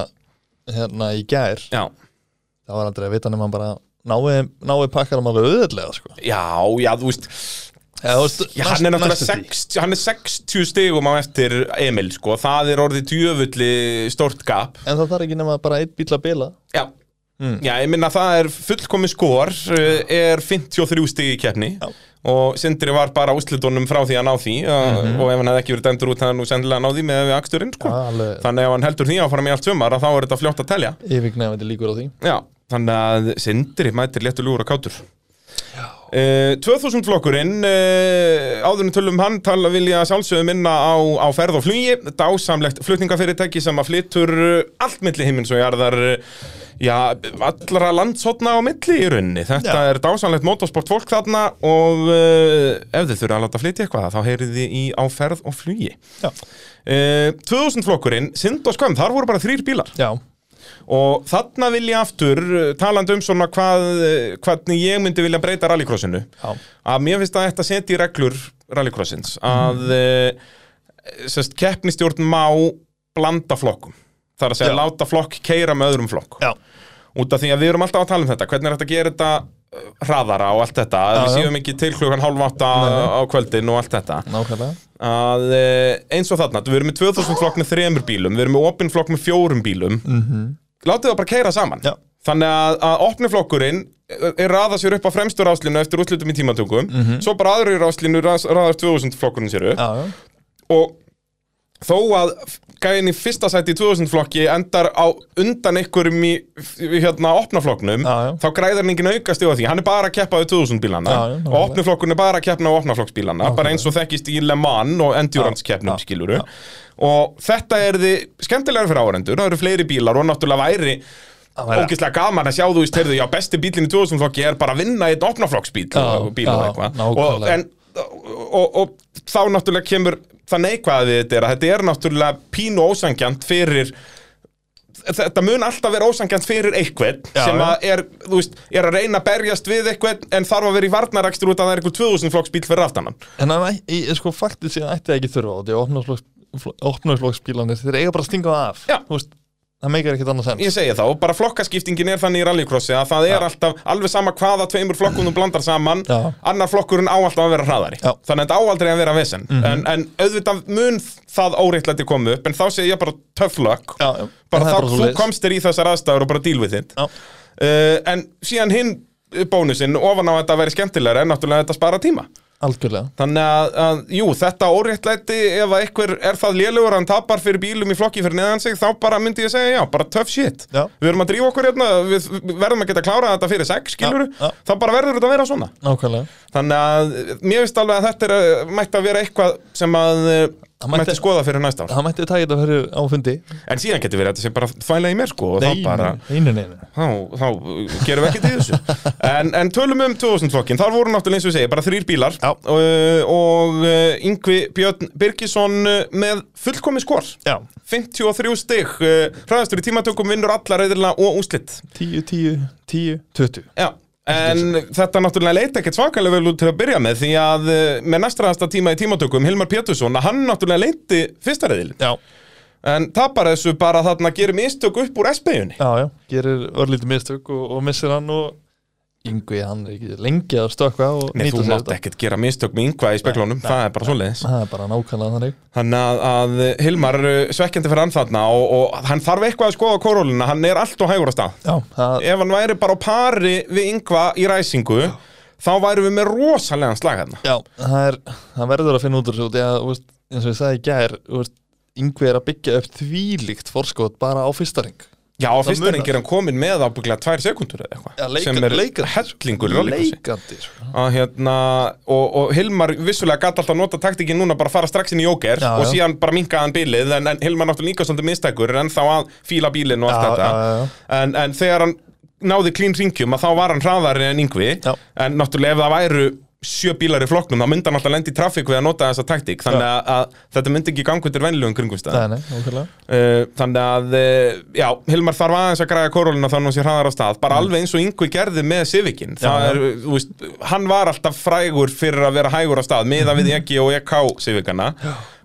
hérna í gær Já, það var aldrei að vita nema hann bara náið, náið pakkar hann alveg auðvitað sko. Já, já, þú veist Já, næst- hann er næstu því. 60, hann er 60 stigum á eftir Emil, sko, það er orðið djöfulli stórt gap En það þarf ekki nema bara einn bíl að bila Já, já ég minna það er fullkomi skor uh, er 53 stig í keppni. Já. og Sindri var bara úslitunum frá því að ná því uh, og ef hann hefði ekki verið dæmdur út það er nú sennilega náði með við aksturinn, sko. Alveg. Þannig ef hann heldur því áfram í allt að þá er þetta fljótt að telja. Yfirgnefandi líkur á því. Já, þannig að Sindri mætir léttur lúra kátur Uh, 2000 flokkurinn uh, áður en tölum hann tala vilja sjálfsögum minna á, á ferð og flugi. Dásamlegt flutningafyrirtæki sem að flyttur uh, allt milli himins og jarðar já, allra landshotna á milli í rauninni, þetta Já. er dásamlegt motorsport fólk þarna og uh, ef þið þurfa að láta flytja eitthvað þá heyrið þið í á ferð og flugi. Já, uh, 2000 flokkurinn, Sind og Skömm, þar voru bara þrýr bílar. Já, Og þarna vil ég aftur, uh, talandi um svona hvað, uh, hvernig ég myndi vilja breyta rallycrossinu já, að mér finnst að þetta setja í reglur rallycrossins að mm. sest, keppnistjórn má blanda flokkum. Það er að segja Já. láta flokk keira með öðrum flokk. Já. Út af því að við erum alltaf að tala um þetta hvernig er þetta að gera þetta hraðara og allt þetta við séum ekki til klukkan hálf átta á kvöldin og allt þetta. Nákvæmlega að eh, eins og þarna, við erum með 2000 flokk með þremur bílum, við erum með opin flokk með fjórum bílum. -hmm. látið það bara keira saman. Já. þannig að, að opni flokkurinn er raða sér upp á fremstu ráslinu eftir útlutum í tímatökum. Svo bara aðri ráslinu raðar 2000 flokkurinn sér upp. Já, og þó að gæðin í fyrsta sæti í 2000 flokki endar á undan ykkurum í í, hérna opna flokknum Já, já. þá græðar hann engin auka stíð á því. Hann er bara að keppa við 2000 bílana. Já, og opni flokkurinn er bara að keppna á opna flokksbílana bara eins og þekkist í Le Mans og endurance keppnum skiluru og þetta er þið skemmtilega fyrir árendur það eru fleiri bílar og náttúrulega væri ógeðslega gaman að sjá þú veist, heyrðu, já, besti bílinn í 2000 flokki er bara að vinna í opnaflokksbíl og og, og, og þá náttúrulega kemur það neikvæða við þetta er að þetta er náttúrulega pínu ósangjant fyrir þetta mun alltaf vera ósangjant fyrir einhvern Já, sem að er, þú veist, er að reyna að berjast við einhvern en þarf að vera í varnarækstur út að það er einhver 2000 flokks bíl fyrir aftanan En æ- í- sko, faktið síðan ætti það ekki þurfa á því opnarflokksbílanir, þeir eiga bara að stinga það af. Já. Þú veist, það meikar ekkert annað sens. Ég segi það og bara flokkaskiptingin er þannig í rallycrossi að það er Já. alltaf alveg sama hvaða tveimur flokkum þú blandar saman Já. annar flokkurinn á alltaf að vera hraðari. Mhm. þannig að þetta á aldrei að vera vesen. En, en auðvitað mun það óreittlæti komu upp en þá segi ég bara tough luck. Bara er þá bara þú komst þér í þessar aðstæður og bara deal with it. Uh, en síðan hinn bónusinn ofan á að þetta veri skemmtilegra er náttúrulega að þetta spara tíma Algjörlega. Þannig að, að, jú, þetta óréttlæti ef að einhver er það lélugur hann tapar fyrir bílum í flokki fyrir neðan sig þá bara myndi ég segja, já, bara tough shit. Já. Við erum að drífa okkur hérna, við verðum að geta klárað þetta fyrir sex, skilur Já, já. þá bara verður þetta að vera svona. Nákvæmlega. Þannig að mér finnst alveg að þetta er, uh, mætti að vera eitthvað sem að Það mætti, skoða fyrir næsta ár. Það mætti taka þetta fyrir á fundi. En síðan getur verið þetta sé bara þvæla í mér sko og þá bara, nei, nei, nei, nei. þá, þá gerum við ekkert í þessu. <laughs> En, en tölum um 2000 flokkin, þar voru náttúrulega eins og segi, bara þrýr bílar. Já. og uh, Yngvi Björn Birgisson uh, með fullkomi skor. Já, 53 stig, uh, hraðastur í tímatökum vinnur allar reyðilega og úslitt 10, 10, 10, 20 Já, en þetta náttúrulega leita ekkert svakalega vel út til að byrja með því að uh, með næstraðasta tíma í tímatökum Hilmar Pétursson, að hann náttúrulega leiti fyrsta reyðilin, Já, en tapar þessu bara þarna gerir mistök upp úr SB-unni já, já. Gerir örlítið mistök og, og missir hann og Yngvi, hann er ekki lengi að stökkva og Nei, þú mátt ekkert gera mistök með yngva í speklunum, Nei, það er bara svoleiðis. Það er bara nákvæmlega þannig. Þannig að, að Hilmar uh, svekkjandi fyrir hann þarna og, og hann þarf eitthvað að skoða kórólina, hann er allt og hægur að stað. Já, það, Ef hann væri bara á pari við yngva í ræsingu þá værum við með rosalega slag hérna. Já, það er Það verður að finna út úr þessu út í að, eins og ég sagði í gær Yngvi er að byggja upp þvílíkt forskot bara á fyrsta ring Já, á fyrsta munar. reyng er hann komin með ábygglega tvær sekundur eða eitthvað leika, sem er leikandi, hellingur í rallycrossi. Leikandi sko. að hérna, og, og Hilmar vissulega gæti alltaf nota taktikinn núna bara að fara strax inn í jóker Já, og síðan bara minka hann bílið en, en Hilmar náttúrulega líka svolítið mistækur en þá að fíla bílinn og allt Já, þetta. En, en þegar hann náði klín ringjum að þá var hann hraðari en yngvi en náttúrulega ef það væru sjö bílar í flokknum þá myndi hann alltaf lendi í trafík við að nota þessa taktík. Þannig að, að þetta myndi ekki ganga undir venlugum kringumstæð Uh, þannig að, uh, já, Hilmar þarf aðeins að græða kórólina þannig að hann sé hraðar á stað. Bara alveg eins og Yngvi gerði með Civicin. Það Mm. Er, þú veist, hann var alltaf frægur fyrir að vera hægur á stað, miða við EG og EK Civicana.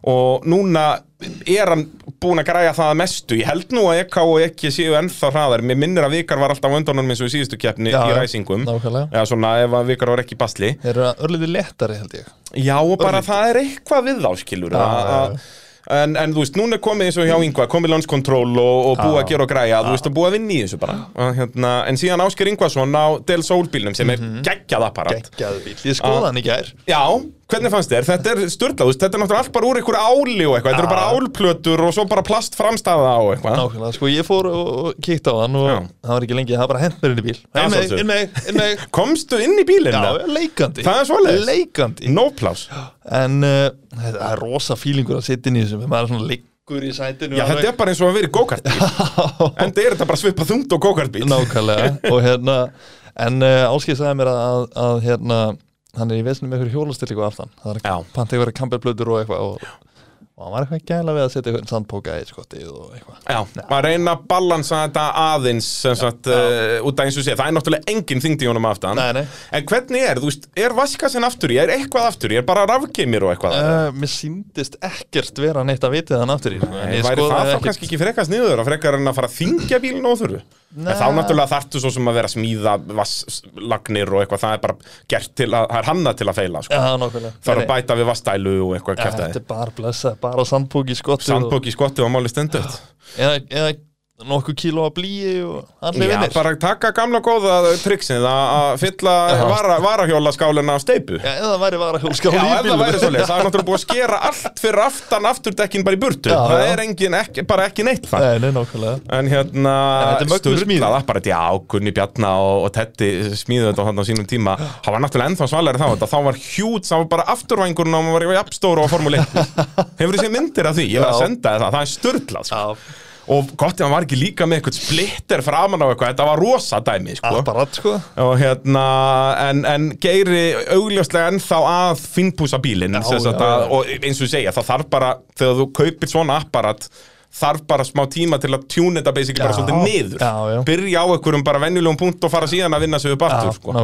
Og núna er hann búin að græja það að mestu Ég held nú að EK og ekki séu ennþá hraðar Mér minnir að vikar var alltaf á undanum eins og í síðustu keppni Já, í já. ræsingum. Eða svona ef að vikar var ekki í basli Þeir eru örlítið léttari held ég Já, og bara Örlítið. það er eitthvað við þá, skilur Já, að- já, að- En, en þú veist, núna er komið eins og hjá Ingvar, komið landskontról og, og búið Já. að gera og græja, þú veist, að búið að vinna í þessu bara. Og, hérna, en síðan Ásker Ingvarsson á Del Sol bílnum sem er geggjað apparat. Geggjaðu bíl Ég skoða hann í gær Já, hvernig fannst þér? Þetta er störtlað, þetta er náttúrulega allt bara úr einhverju áli og eitthvað, þetta eru bara Já. álplötur og svo bara plastframstæða og eitthvað. Nákvæmlega, sko ég fór og kíkti á hann og Já. það var ekki lengi, það var bara hent mér inn í bíl Já, Inn með, inn með, inn með Komstu inn í bílinn? Já, leikandi Það er svoleiðis? Leikandi No plás. En uh, það er rosa fílingur að sitja inn í þessum maður er svona liggur í sætinu Já, þetta er bara eins og að vera í go-kartbíl. <laughs> En þetta er þetta bara svipað þungt og go-kartbíl. Nákvæmlega <laughs> og hérna En uh, Áskei sagði mér að, að, að hérna hann er í vesinu með einhverju hjólastillingu aftan það er Já. panta einhverja kampelblöður og eitthvað og, og hann var eitthvað gæla við að setja einhvern sandpóka í skottið og eitthvað. Já, að reyna að balansa þetta aðeins sem sagt, uh, út af eins og sé, það er náttúrulega engin þingd í honum aftan. Nei, nei. En hvernig er, þú veist, er vaskasinn aftur í, er eitthvað aftur í, er bara rafgeimir og eitthvað? Uh, mér síndist ekkert vera neitt að vitið hann aftur í sko, væri það þá kannski ekki frekast niður að frekar en að fara að þingja bílinn óþurfu En þá náttúrulega þarftu svo sem að vera smíða vasslagnir og eitthvað, það er bara gert til að, það er hannað til að feila sko. Já, nákvæmlega. Það er Nei, að bæta við vastælu og eitthvað nei, Þetta er bara blessa, bara skottið Sandbók í skotti og máli stendur. Og, eða, eða nokkuð kíló að blíi og allir Já, vinnir bara taka gamla góða triksið að fylla Já. vara, varahjólaskálina af steipu Já, eða væri varahjólskál Já, í ef það bílum væri svoleiðis, það er <laughs> náttúrulega búið að skera allt fyrir aftan afturdekkin bara í burtu. Já, Það já. er engin, ekki, bara ekki neitt það Nei, nei, nákvæmlega. En hérna, þetta sturlað apparat, já, Gunni Bjarna og, og Teddy smíðu þetta á sínum tíma. Það var náttúrulega ennþá svalari þá, þetta, þá var hjút, það var bara afturvængurinn og maður var í jafnstóru á Formule <laughs> 1 Hefur þið séð myndir af því? Ég var að Já. senda það, það er sturlað sko. Og gott ef hann var ekki líka með eitthvað splitter framan á eitthvað, þetta var rosa dæmi sko. apparat sko Og hérna, en, en geiri augljóslega ennþá að finnpúsa bílinn og eins og ég segja, það þarf bara þegar þú kaupir svona apparat þarf bara smá tíma til að tjúna þetta basically bara Já, svolítið niður já, já. byrja á einhverjum bara venjulegum punkt og fara síðan að vinna sig upp aftur sko.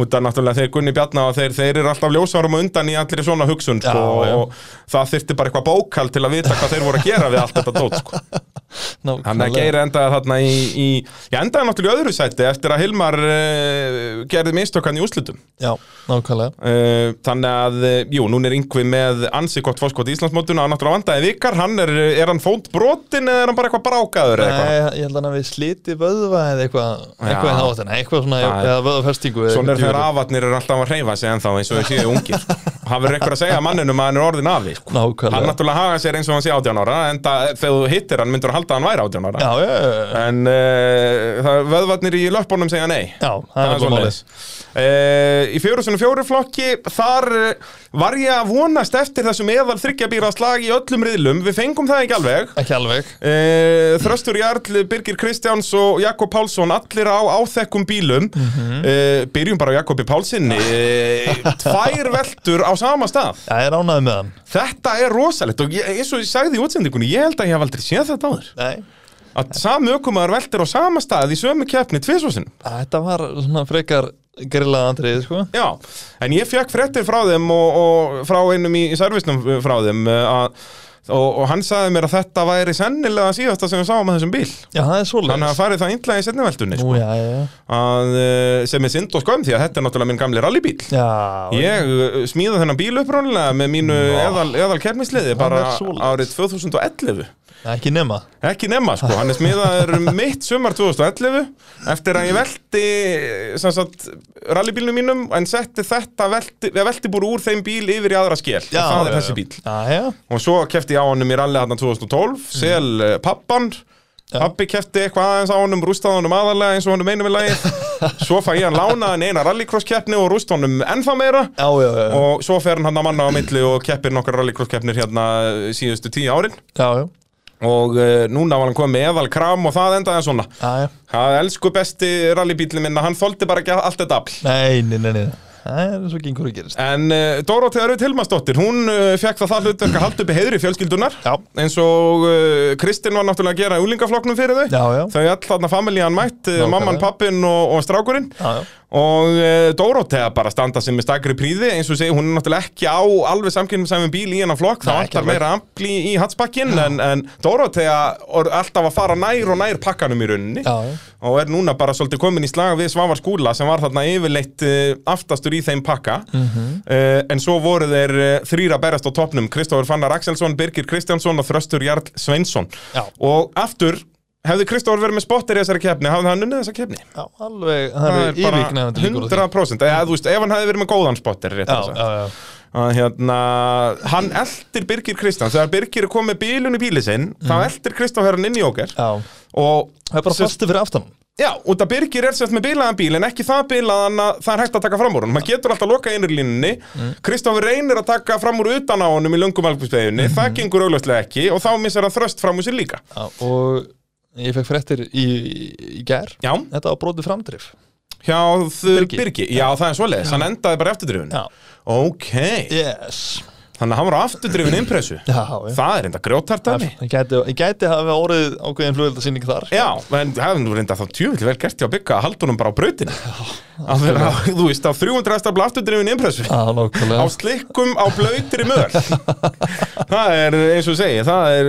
út af náttúrulega þeir Gunni Bjarna og þeir, þeir eru alltaf ljósárum og undan í allir svona hugsun sko, og það þyrfti bara eitthvað bókald til að vita hvað þeir voru að gera við allt þetta dót sko. <laughs> Þannig að Geir endaði þarna í, í Já, endaði náttúrulega öðru sæti eftir að Hilmar uh, gerði mistökan í úslutum Já, nákvæmlega uh, Þannig að, uh, jú, núna er Yngvi með ansi gott fórskot í Íslandsmótuna og náttúrulega vandaði vikar, hann er, er hann fót brotin eða er hann bara eitthvað brákaður eða Nei, eitthvað ég held að hann hafi sliti vöðva eða eitthvað eitthvað í þáttina, eitthvað svona eða vöðvafestingu eða Svona er þegar afatnir eru alltaf að hreyfa sig ennþá eins og þau séu ungir. <laughs> Hann verður eitthvað að segja manninum að hann er orðin afi sko. Nákvæmlega. Hann náttúrulega haga sér eins og hann sé 18 ára en það, þegar þú hittir hann myndur að halda að hann væri 18 ára. Já, já, En uh, það, vöðvarnir í löppunum segja nei. Já, það er málið Uh, í fjóru sinni fjóru flokki þar uh, var ég að vonast eftir þessum eðal þryggjabýra slag í öllum riðlum. Við fengum það ekki alveg. Ekki alveg. Þröstur Jarl, Birgir Kristjáns og Jakob Pálsson allir á áþekkum bílum. Mhm. uh, byrjum bara á Jakobi Pálssinni uh, tvær veltur á sama stað. Þetta er rosalegt og ég, eins og ég sagði í útsendingunni ég held að ég hef aldrei séð þetta áður Nei, að sami ökumæður veltir á sama stað í sömu keppni tvisvarsin þetta var svona frekar grillaða andrið, sko. Já, en ég fekk fréttir frá þeim og, og frá einum í, í servisnum frá þeim uh, að, og, og hann sagði mér að þetta væri sennilega síðasta sem við sáum með þessum bíl. Já, Þannig að farið það illa í setniveldunni sko. að, uh, sem er synd og skömm því að þetta er náttúrulega minn gamli rallybíl Já, Ég uh, smíða þennan bíl upprónulega með mínu eðal, eðal keppnisliði Hann bara árið 2011 ekki nema. Ekki nema sko, hann er smiðaður um mitt sumar 2011 eftir að ég sagt, rallybílnum mínum en setti þetta velti, velti búr úr þeim bíl yfir í aðra skél og það er þessi bíl Já, já, og svo kefti ég á honum í rally hann 2012 sel mm. pappan. Pappi kefti eitthvað aðeins á honum, rústaði honum aðalega eins og honum einum við lagið. <laughs> Svo fæ ég hann lánaðan eina rallycross keppni og rúst honum ennþá meira. Já, já, já, Og svo fer hann hann að manna á milli og keppir nokkar rallycross keppnir hérna síðustu tíu árin. Já, já, Og uh, núna var hann komið með eðal kram og það endaði svona. Það elsku besti rallybílinn minna, hann þoldi bara ekki allt þetta afl. Nei, nei, nei, nei það er og gengur að gerist. En uh, Dórótea Rauð Hilmarsdóttir, hún uh, fekk það það hlutverk að halda uppi heiðri fjölskyldunar. Já. eins og uh, Kristinn var náttúrulega að gera úlingaflokknum fyrir þau. Já, já, Þau all þarna familían mætt, Nákvæmlega. mamman, pappin og, og strákurinn. Já, já. Og uh, Dórótea bara standa sem með stakri príði eins og segi, hún er náttúrulega ekki á alveg samkynum sem bíl í hennan flokk, það Nei, ekki vantar alveg. meira ampli í hatsbakkin en, en Dórótea er alltaf að fara nær og nær pakkanum í rauninni. Já, já, og er núna bara svolítið komin í slag við Svavar Skúla sem var þarna yfirleitt uh, aftastur í þeim pakka. Mhm. uh, en svo voru þeir uh, þrýra berast á toppnum. Kristófur Fannar Axelsson, Birgir Kristjánsson og Þröstur Jarl Sveinsson. Já. og aftur hefði Kristófur verið með spotter í þessari keppni hafði hann unnið þessa keppni? Já, alveg Það er því. 100% eða þú veist, ef hann hefði verið með góðan spotter rétt Já, að já, að hérna hann eldir Birgir Kristjáns þegar Birgir er komið bílun í bíli sinn þá eldir Kristófur hann inn í okkur já. Og Það er bara fastið fyrir aftan Já, út af Birgir er sérst með bilaðan bíl en ekki það bilaðan að það er hægt að taka fram úr hann maður getur alltaf að loka einri línunni Kristofur reynir að taka fram úr utan á honum í löngum algbúsbeginni, það gengur augljóslega ekki og þá missar hann þröst fram úr sér líka. Já, og ég fekk fréttir í, í gær. Já, Þetta var brotið framdrif. Hjá Birgi. Birgi, já það er svoleiðis, hann endaði bara eftirdrifun Já, Ok, yes. Þannig að hann var á afturdrifun impressu. <laughs> Já, já. Það er enda grjótart af mig Ég gæti, ég gæti hafa orðið ákveðin flugveldasýning þar. Já, en það hefði nú reynda þá tjöfull vel gert hjá Bygga að halda honum bara á brautinu að vera, þú veist, á 300 stafla afturdrifun impressu á slikkum á blöytri möl. <laughs> Það er eins og segi það er,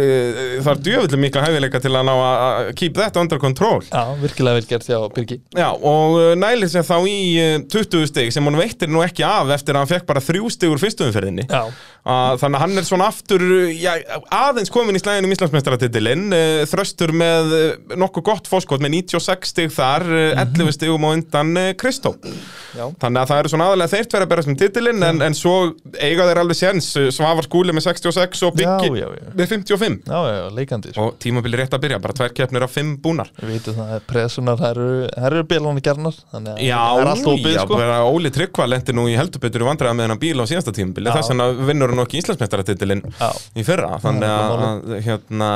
það er djöfullu mikla hæfileika til að ná að keep that under control. Já, virkilega vel gert hjá Birgi. Já, og uh, nælir sér þá í uh, 20 stig sem hún veittir nú ekki af eftir að hann fekk bara þrjú stig úr fyrstu umferðinni. Já, Uh, þannig að hann er svona aftur uh, já, aðeins komin í slæðinu um Íslandsmeistaratitilinn uh, þröstur með uh, nokkuð gott fórskot með 96 stig þar uh, 11 stigum á undan uh, Kristó já, Þannig að það eru svona aðalega þeir tverja að berast um titilinn en, en svo eiga þeir alveg séns. Svavar Skúli með 66 og Byggi Já, já, já. með 55 já, já, leikandi sko. og tímabili rétt að byrja, bara tvær keppnir af 5 búnar. Við veitum það að pressunar, það eru, eru bílónu gernar Þannig að það er allt opið sko. Óli Tryggva lendi nú í heldur betur í vandræða með hennar bíl á síðasta tímabili. Þess vegna vinnur hann ekki Íslandsmeistaratitilinn Já, í fyrra, þannig að, að hérna,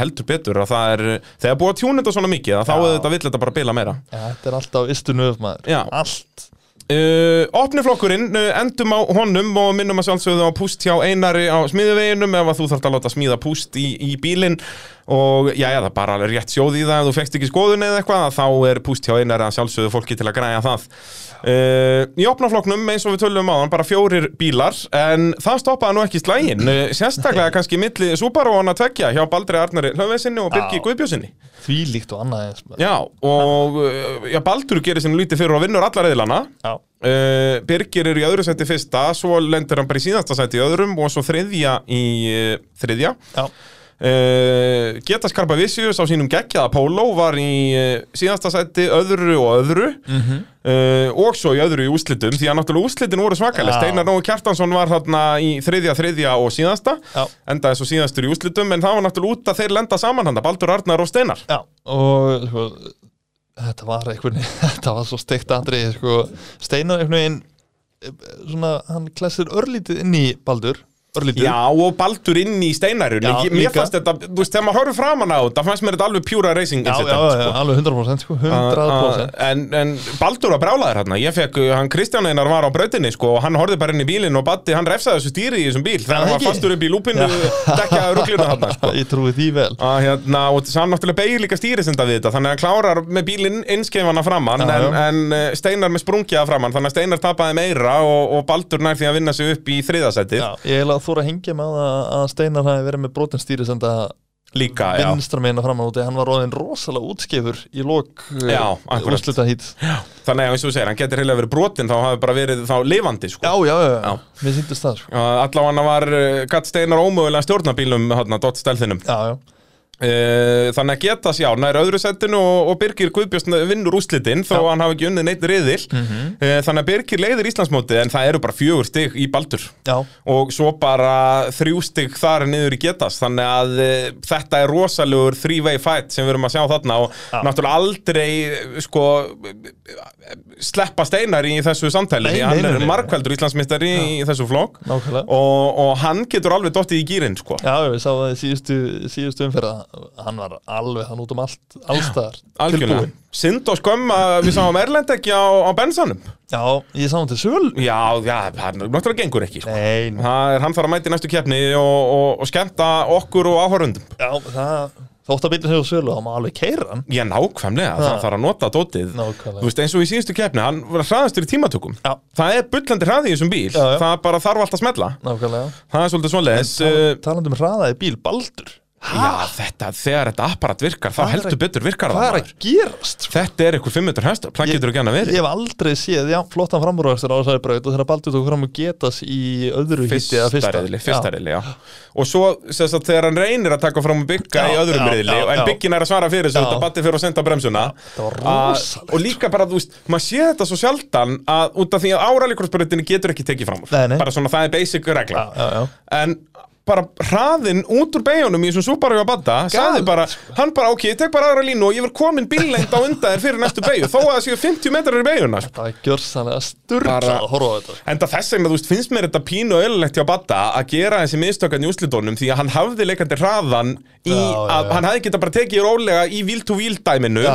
heldur betur að það er þegar búið að tjúna þetta svona mikið að þá Já. þetta vill þetta bara bila meira. Þetta er alltaf istu nöf maður. Já. Allt. Uh, opniflokkurinn, uh, endum á honum og minnum að sjálfsögðu á púst hjá Einari á smiðuveginum ef að þú þarft að láta smíða púst í, í bílinn og já, já, það er bara rétt sjóð í það. Ef þú fekst ekki skoðun eða eitthvað þá er púst hjá Einari að sjálfsögðu fólki til að græja það. Uh, Í opnaflokknum, eins og við tölum á hann, bara fjórir bílar en það stoppaði nú ekki slægin uh, sérstaklega kannski milli Subaru og hann að tvekja hjá Baldri Arnari Hlöfvesinni og Birgi. Guðbjósinni Því líkt og annað eins. Já, og uh, já, Baldur gerir sem lítið fyrir og vinnur alla reyðlana Já, Uh, Birgir er í öðru seti fyrsta svo lendur hann bara í síðasta seti í öðrum og svo þriðja í uh, þriðja. Já, uh, Geta Skarpa Vicius á sínum geggjaða Polo var í uh, síðasta seti öðru og öðru. Mhm. uh, og svo í öðru í úslitum því að náttúrulega úslitin voru svakaleg. Já. Steinar Nói Kjartansson var þarna í þriðja, þriðja og síðasta. Já, endaði svo síðastur í úslitum en það var náttúrulega út að þeir lenda saman hann Baldur Arnar og Steinar. Já Og sko, þetta var einhvern veginn <laughs> Þetta var svo steikt aðrið sko, Steinar einhvern veginn Svona, hann klessir örlítið inn í Baldur Örlítið. Já, og Baldur inn í Steinarjun Mér fannst þetta, þú veist, þegar maður horfir framan á þetta fannst mér þetta alveg pjúra racing já, já, sko. alveg 100% sko, 100% Uh, en, en Baldur var brjálæður hérna Ég fekk, uh, hann Kristján Einar var á brautinni sko, og hann horfði bara inn í bílinn og Batti hann refsaði þessu stýri í þessum bíl þegar hann var fastur upp í lúpinu dekkaði rugluna hérna sko. Ég trúi því vel. Að hérna, og hann náttúrulega beigir líka stýrisenda við þetta þannig að hann klárar með bílinn Já, já. að að Já, að þóra að hengja með að, að Steinar hafi verið með brotin stýri sem það líka, já vinstra meina framan út hann var róðin rosalega útskefur í lok Já, akkurat. úrslita hít þannig að eins og þú segir, hann getur heila verið brotin þá hafi bara verið þá lifandi sko. Já, já, já, Já. já. mér síndist það sko. Uh, allavega var uh, Gatt Steinar ómögulega að stjórna bílum hérna, dot stelðinum Já, já, þannig að geta sjá, nær öðru setinu og, og Birgir Guðbjörn vinnur úslitinn þó Já. að hann hafi ekki unnið neitt riðil. Mhm. uh, þannig að Birgir leiðir Íslandsmótið en það eru bara fjögur stig í Baldur. Já, og svo bara þrjú stig þar niður í getas. Þannig að uh, þetta er rosalegur three-way fight sem við erum að sjá þarna og Já. náttúrulega aldrei sko sleppa steinar í þessu nei, hann nei, er markveldur Íslandsmeistari í þessu flokk. Og, og hann getur alveg dottið í gýrin sko. Já, við sáum það í síðustu, síðustu umferða hann var alveg hann út um allt, allstaðar Algjörlega. Synd og skömm að við sáum Erlend ekki á, á bensanum. Já, ég sá hann til söl Já, já, það náttúrulega gengur ekki sko. Það er hann þarf að mæti næstu keppni og, og, og skemmta okkur og áhörundum já, það Þótt að bílinn hefur sölu, þá má alveg keira hann. Já, nákvæmlega, það þarf að nota dótið. Nákvæmlega. Þú veist, eins og í síðustu keppni, hann var hraðastur í tímatökum. Já. Það er bullandi hraði í þessum bíl Já, já. Það bara þarf alltaf að smella. Nákvæmlega. Það er svolítið svoleiðis Tal, uh, Talandi um hraðaði bíl, Baldur Já, þetta, þegar þetta apparat virkar þá heldur að- betur virkar það Hvað er að gerast? Þetta er einhver 500 hestar, það Ég- getur ekki annað Ég verið hef aldrei séð, já, flottan framrúðastur á þessari braut og þegar Baldur tók fram og getas í öðru hitti eða fyrsta. Fyrsta riðli, fyrsta riðli, já. Og svo, sem sagt, þegar hann reynir að taka fram og bygga Já, í öðrum já, já, En já. byggin er að svara fyrir þessu, Já. þetta batti fyrir að senda bremsuna. Það var Að- rosalegt. Og líka bara, þú veist, maður sé þetta svo sjaldan að út af því að áralíkursbreytinni getur ekki tekið fram úr. Bara svona, það er basic regla. Já, já, já. En bara hraðinn út úr beigunum í þessum Subaru að badda Galið, bara, hann bara, ok, ég tek bara aðra línu og ég verð komin bíllengd á undan þér fyrir næstu beigju þó að það séu 50 metrar í beiguna sko. Það er gjörsanlega sturla Bara- að horfa á þetta En það þess vegna, þú veist, finnst mér þetta pínu og eðlilegt hjá Badda að gera þessi mistökan í úslitónum því að hann hafði leikandi hraðan í Já, já, að já. hann hefði geta bara tekið rólega í wheel-to-wheel dæminu.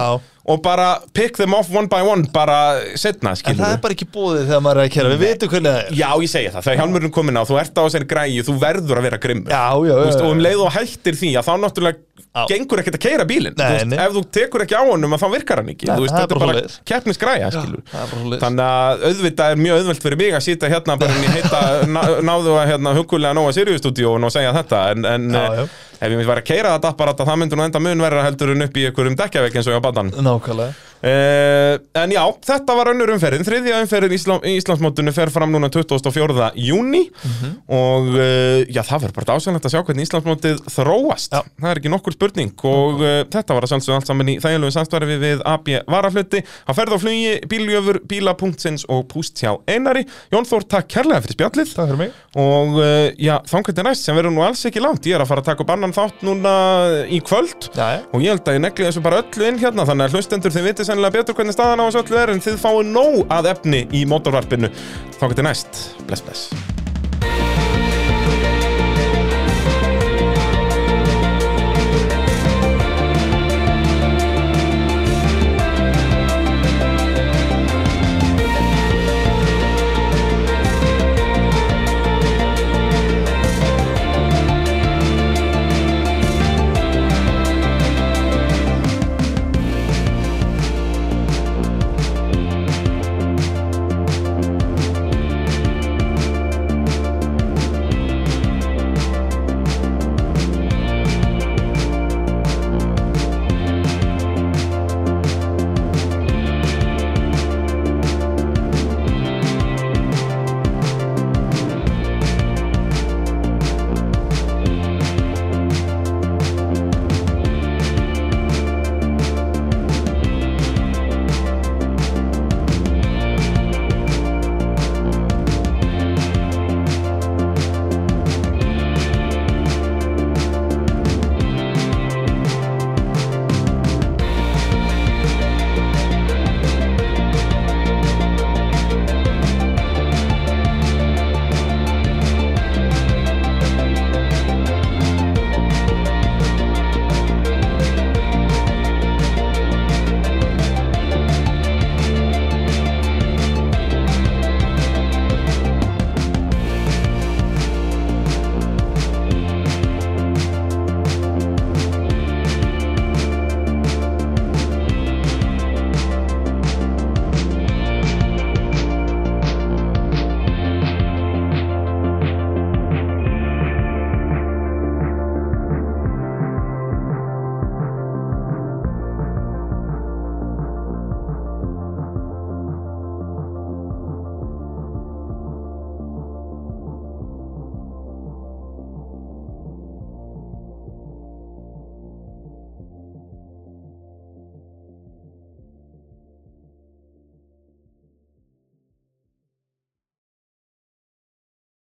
Og bara pick them off one by one bara setna, En skilur það er bara ekki búið þegar maður er að kera Við veitum hvernig það er Já, ég segi það, þegar hjálmurinn komin á, þú ert á þessari græju, þú verður að vera grimmur Já, já, Þú veist, já, og um já. leið og hættir því að þá náttúrulega Já. gengur ekkert að keira bílinn Nei, Þú veist, nei. ef þú tekur ekki á honum að þá virkar hann ekki Nei, Þú veist, það er þetta er bara bara svoleiðis. keppnisgræja skilur. það er bara svoleiðis. þannig að auðvitað er mjög auðvelt fyrir mig að sýta hérna bara inn í heita <laughs> ná, náðu að hérna, hugulega nóga Sirius-stúdíóin og segja þetta en, en Já, eh, já. Ef ég var að keira þetta apparat það myndi nú enda mun verra heldur en upp í einhverjum dekkjavegg eins og ég á badan Nákvæmlega Uh, en já, þetta var önnur umferðin. Þriðja umferðin í Íslam, í Íslandsmótinu fer fram núna 24. júni Mhm. og uh, já, það verður bara ásæðanlegt að sjá hvernig Íslandsmótið þróast. Já. það er ekki nokkur spurning. Og uh, þetta var að sjálfsögðu allt saman í þægilegu samstarfi við AB Varafluti á ferð og flugi, bíljöfur, bíla.sins og púst hjá Einari. Jón Þór, takk kærlega fyrir spjallið. Fyrir og já, þannig næst? Sem verður nú alls ekki langt. Ég er að fara að taka upp annan þátt núna í kvöld. Já og ég held að ég sennilega betur hvernig staðan á þessu öllu er en þið fáið nóg að efni í mótorvarpinu þá getur næst, bless bless